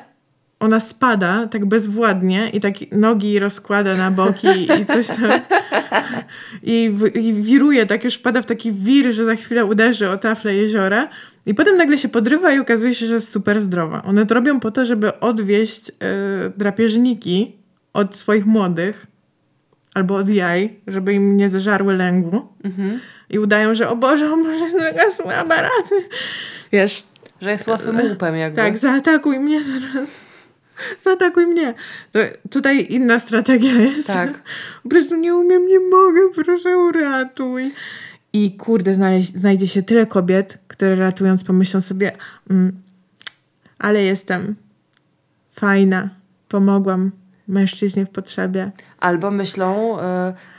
ona spada tak bezwładnie i tak nogi rozkłada na boki i coś tam i, w, i wiruje, tak już wpada w taki wir, że za chwilę uderzy o taflę jeziora i potem nagle się podrywa i okazuje się, że jest super zdrowa. One to robią po to, żeby odwieść y, drapieżniki od swoich młodych albo od jaj, żeby im nie zażarły lęgu. Mhm. I udają, że o Boże, o Boże, jest taka słaba, ratuj. Wiesz. Że jest łatwym łupem jakby. Tak, zaatakuj mnie teraz. Zaatakuj mnie. To tutaj inna strategia jest. Tak. Po prostu nie umiem, nie mogę, proszę uratuj. I kurde, znaleźć, znajdzie się tyle kobiet, które ratując pomyślą sobie, mm, ale jestem fajna, pomogłam mężczyźnie w potrzebie. Albo myślą, y,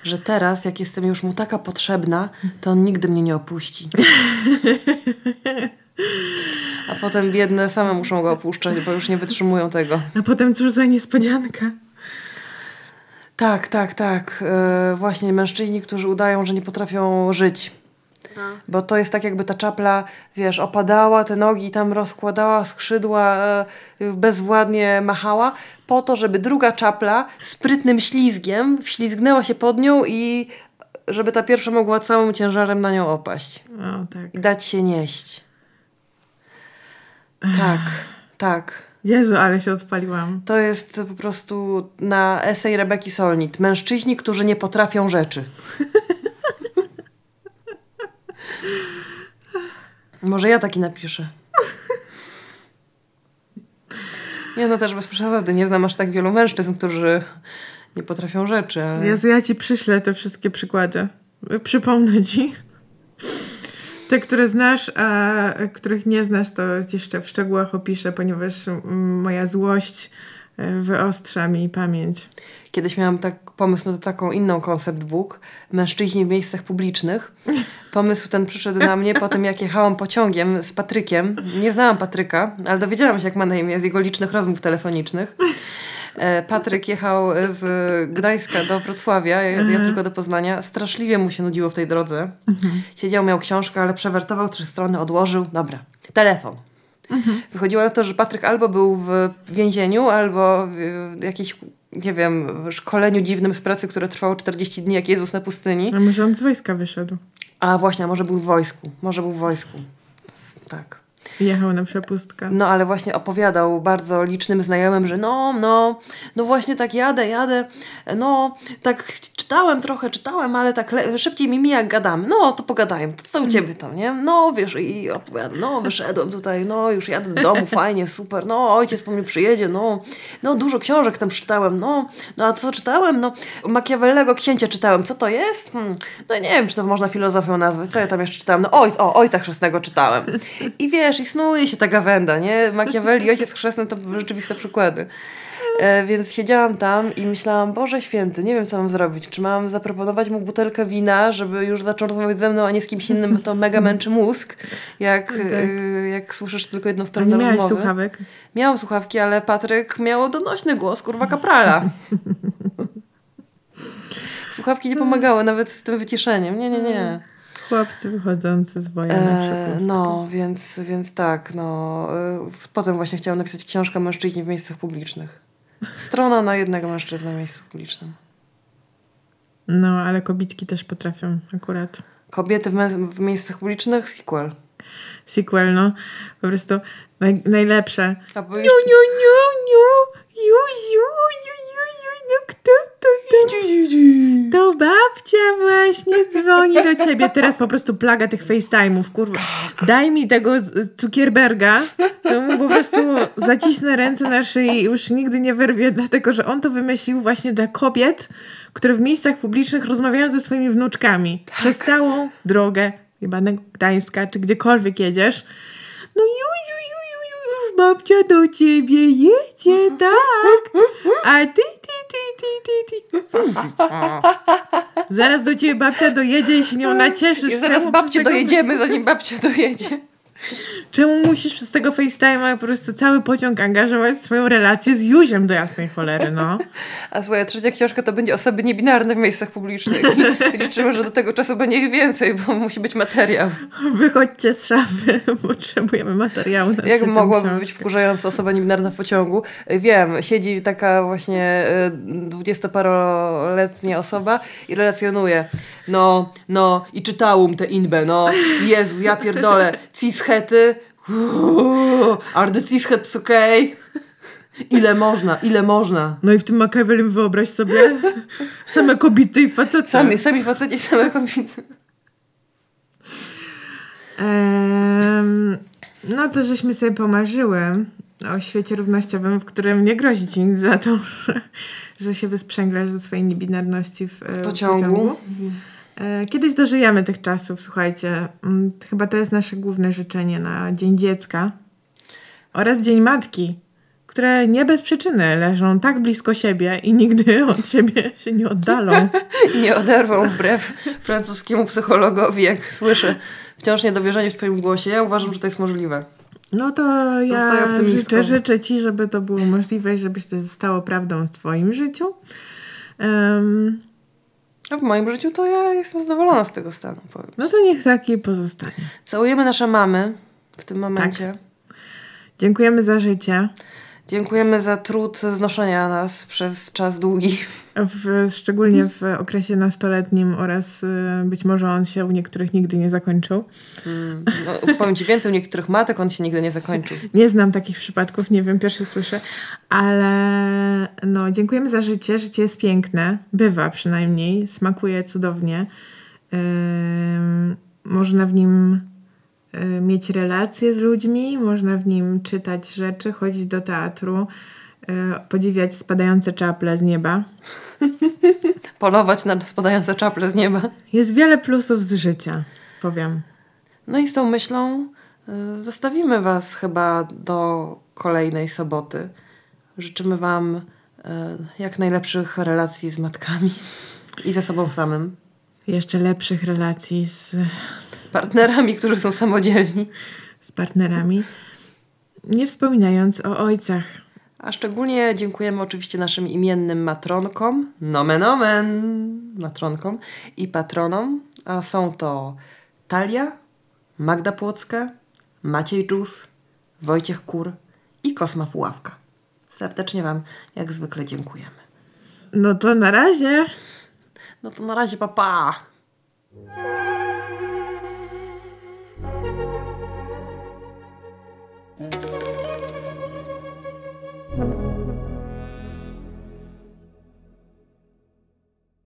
że teraz, jak jestem już mu taka potrzebna, to on nigdy mnie nie opuści. A potem biedne same muszą go opuszczać, bo już nie wytrzymują tego. A potem cóż za niespodzianka. Tak, tak, tak. Yy, właśnie mężczyźni, którzy udają, że nie potrafią żyć. No. Bo to jest tak, jakby ta czapla, wiesz, opadała, te nogi tam rozkładała, skrzydła, yy, bezwładnie machała, po to, żeby druga czapla sprytnym ślizgiem wślizgnęła się pod nią i żeby ta pierwsza mogła całym ciężarem na nią opaść. O, tak. I dać się nieść. Tak, tak. Jezu, ale się odpaliłam. To jest po prostu na esej Rebeki Solnit. Mężczyźni, którzy nie potrafią rzeczy. Może ja taki napiszę. Nie, no też bez przesady. Nie znam aż tak wielu mężczyzn, którzy nie potrafią rzeczy, ale... Jezu, ja ci przyślę te wszystkie przykłady. Przypomnę ci. Te, które znasz, a których nie znasz, to jeszcze w szczegółach opiszę, ponieważ moja złość e, wyostrza mi pamięć. Kiedyś miałam tak pomysł na taką inną concept book, mężczyźni w miejscach publicznych. Pomysł ten przyszedł na mnie po tym, jak jechałam pociągiem z Patrykiem. Nie znałam Patryka, ale dowiedziałam się, jak ma na imię z jego licznych rozmów telefonicznych. E, Patryk jechał z Gdańska do Wrocławia, ja, ja mhm. tylko do Poznania. Straszliwie mu się nudziło w tej drodze. Mhm. Siedział, miał książkę, ale przewertował trzy strony, odłożył. Dobra, telefon. Mhm. Wychodziło na to, że Patryk albo był w więzieniu, albo w jakiejś, nie wiem, szkoleniu dziwnym z pracy, które trwało 40 dni, jak Jezus na pustyni. A może on z wojska wyszedł? A właśnie, a może był w wojsku. Może był w wojsku. Tak. Jechał na przepustkę. No ale właśnie opowiadał bardzo licznym znajomym, że no, no, no właśnie tak jadę, jadę, no tak czytałem trochę, czytałem, ale tak szybciej mi mija gadamy. No to pogadajmy, to co u ciebie tam, nie? No wiesz i opowiadam, no wyszedłem tutaj, no już jadę do domu, fajnie, super, no ojciec po mnie przyjedzie, no, no dużo książek tam czytałem, no, no a co czytałem? No Machiavellego Księcia czytałem, co to jest? Hmm, no nie wiem, czy to można filozofią nazwać, co ja tam jeszcze czytałem? No oj, o, Ojca Chrzestnego czytałem. I wiesz, i snuje się ta gawenda, nie? Machiavelli, Ojciec Chrzestny to rzeczywiste przykłady. E, więc siedziałam tam i myślałam, Boże Święty, nie wiem co mam zrobić. Czy mam zaproponować mu butelkę wina, żeby już zaczął rozmawiać ze mną, a nie z kimś innym, bo to mega męczy mózg, jak, tak. e, jak słyszysz tylko jedną stronę rozmowy. Miałeś słuchawek? Miałam słuchawki, ale Patryk miał donośny głos, kurwa kaprala. Słuchawki nie pomagały nawet z tym wyciszeniem. Nie, nie, nie. Chłopcy wychodzący z boju e, No, więc, więc tak, no. E, potem właśnie chciałam napisać książkę mężczyźni w miejscach publicznych. Strona na jednego mężczyznę w miejscu publicznym. No, ale kobitki też potrafią akurat. Kobiety w, w miejscach publicznych? Sequel. Sequel, no. Po prostu naj najlepsze. Niu, niu, niu, niu, ju, ju, ju, no kto to To babcia właśnie dzwoni do ciebie. Teraz po prostu plaga tych FaceTime'ów, kurwa. Daj mi tego Zuckerberga, to mu po prostu zacisnę ręce na szyi i już nigdy nie wyrwie, dlatego że on to wymyślił właśnie dla kobiet, które w miejscach publicznych rozmawiają ze swoimi wnuczkami. Tak. Przez całą drogę, chyba Gdańska, czy gdziekolwiek jedziesz. No ju, ju, ju, babcia do ciebie jedzie, tak? A ty, ty, ty, ty, ty, ty. Zaraz do ciebie babcia dojedzie i się nią nacieszysz. I zaraz babcie dojedziemy, zanim babcia dojedzie. Czemu musisz przez tego FaceTime'a po prostu cały pociąg angażować swoją relację z Juziem do jasnej cholery, no? A swoja trzecia książka to będzie osoby niebinarne w miejscach publicznych. I liczymy, że do tego czasu będzie ich więcej, bo musi być materiał. Wychodźcie z szafy, potrzebujemy materiału na Jak mogłaby książkę. być wkurzająca osoba niebinarna w pociągu? Wiem, siedzi taka właśnie y, dwudziestoparoletnia osoba i relacjonuje. No, no, i czytałam te inbę, no. Jezu, ja pierdolę. Cis cischety. Are the okay? Ile można, ile można. No i w tym Machiavellem wyobraź sobie same kobiety i facety. Sami, sami faceci, same kobiety. Um, no to żeśmy sobie pomarzyły o świecie równościowym, w którym nie grozi ci nic za to, że, że się wysprzęglasz ze swojej niebinarności w pociągu. pociągu. E, kiedyś dożyjemy tych czasów, słuchajcie. Mm, chyba to jest nasze główne życzenie na Dzień Dziecka oraz Dzień Matki, które nie bez przyczyny leżą tak blisko siebie i nigdy od siebie się nie oddalą. nie oderwą wbrew francuskiemu psychologowi, jak słyszę wciąż niedowierzanie w Twoim głosie. Ja uważam, że to jest możliwe. No to ja życzę, życzę Ci, żeby to było możliwe i żebyś to stało prawdą w Twoim życiu. Um, a w moim życiu to ja jestem zadowolona z tego stanu. Powiem. No to niech taki pozostanie. Całujemy nasze mamy w tym momencie. Tak. Dziękujemy za życie. Dziękujemy za trud znoszenia nas przez czas długi. W, szczególnie w okresie nastoletnim oraz y, być może on się u niektórych nigdy nie zakończył. Hmm. No, powiem Ci więcej, u niektórych matek on się nigdy nie zakończył. Nie znam takich przypadków, nie wiem, pierwszy słyszę, ale no, dziękujemy za życie. Życie jest piękne, bywa przynajmniej, smakuje cudownie. Yy, można w nim Y, mieć relacje z ludźmi, można w nim czytać rzeczy, chodzić do teatru, podziwiać spadające czaple z nieba. Polować na spadające czaple z nieba. Jest wiele plusów z życia, powiem. No i z tą myślą y, zostawimy Was chyba do kolejnej soboty. Życzymy Wam jak najlepszych relacji z matkami i ze sobą samym. Jeszcze lepszych relacji z partnerami, którzy są samodzielni. Z partnerami. Nie wspominając o ojcach. A szczególnie dziękujemy oczywiście naszym imiennym matronkom, nomen omen, matronkom i patronom. A są to Talia, Magda Płocka, Maciej Dżus, Wojciech Kur i Kosma Puławka. Serdecznie Wam jak zwykle dziękujemy. No to na razie. No to na razie, papa. Pa.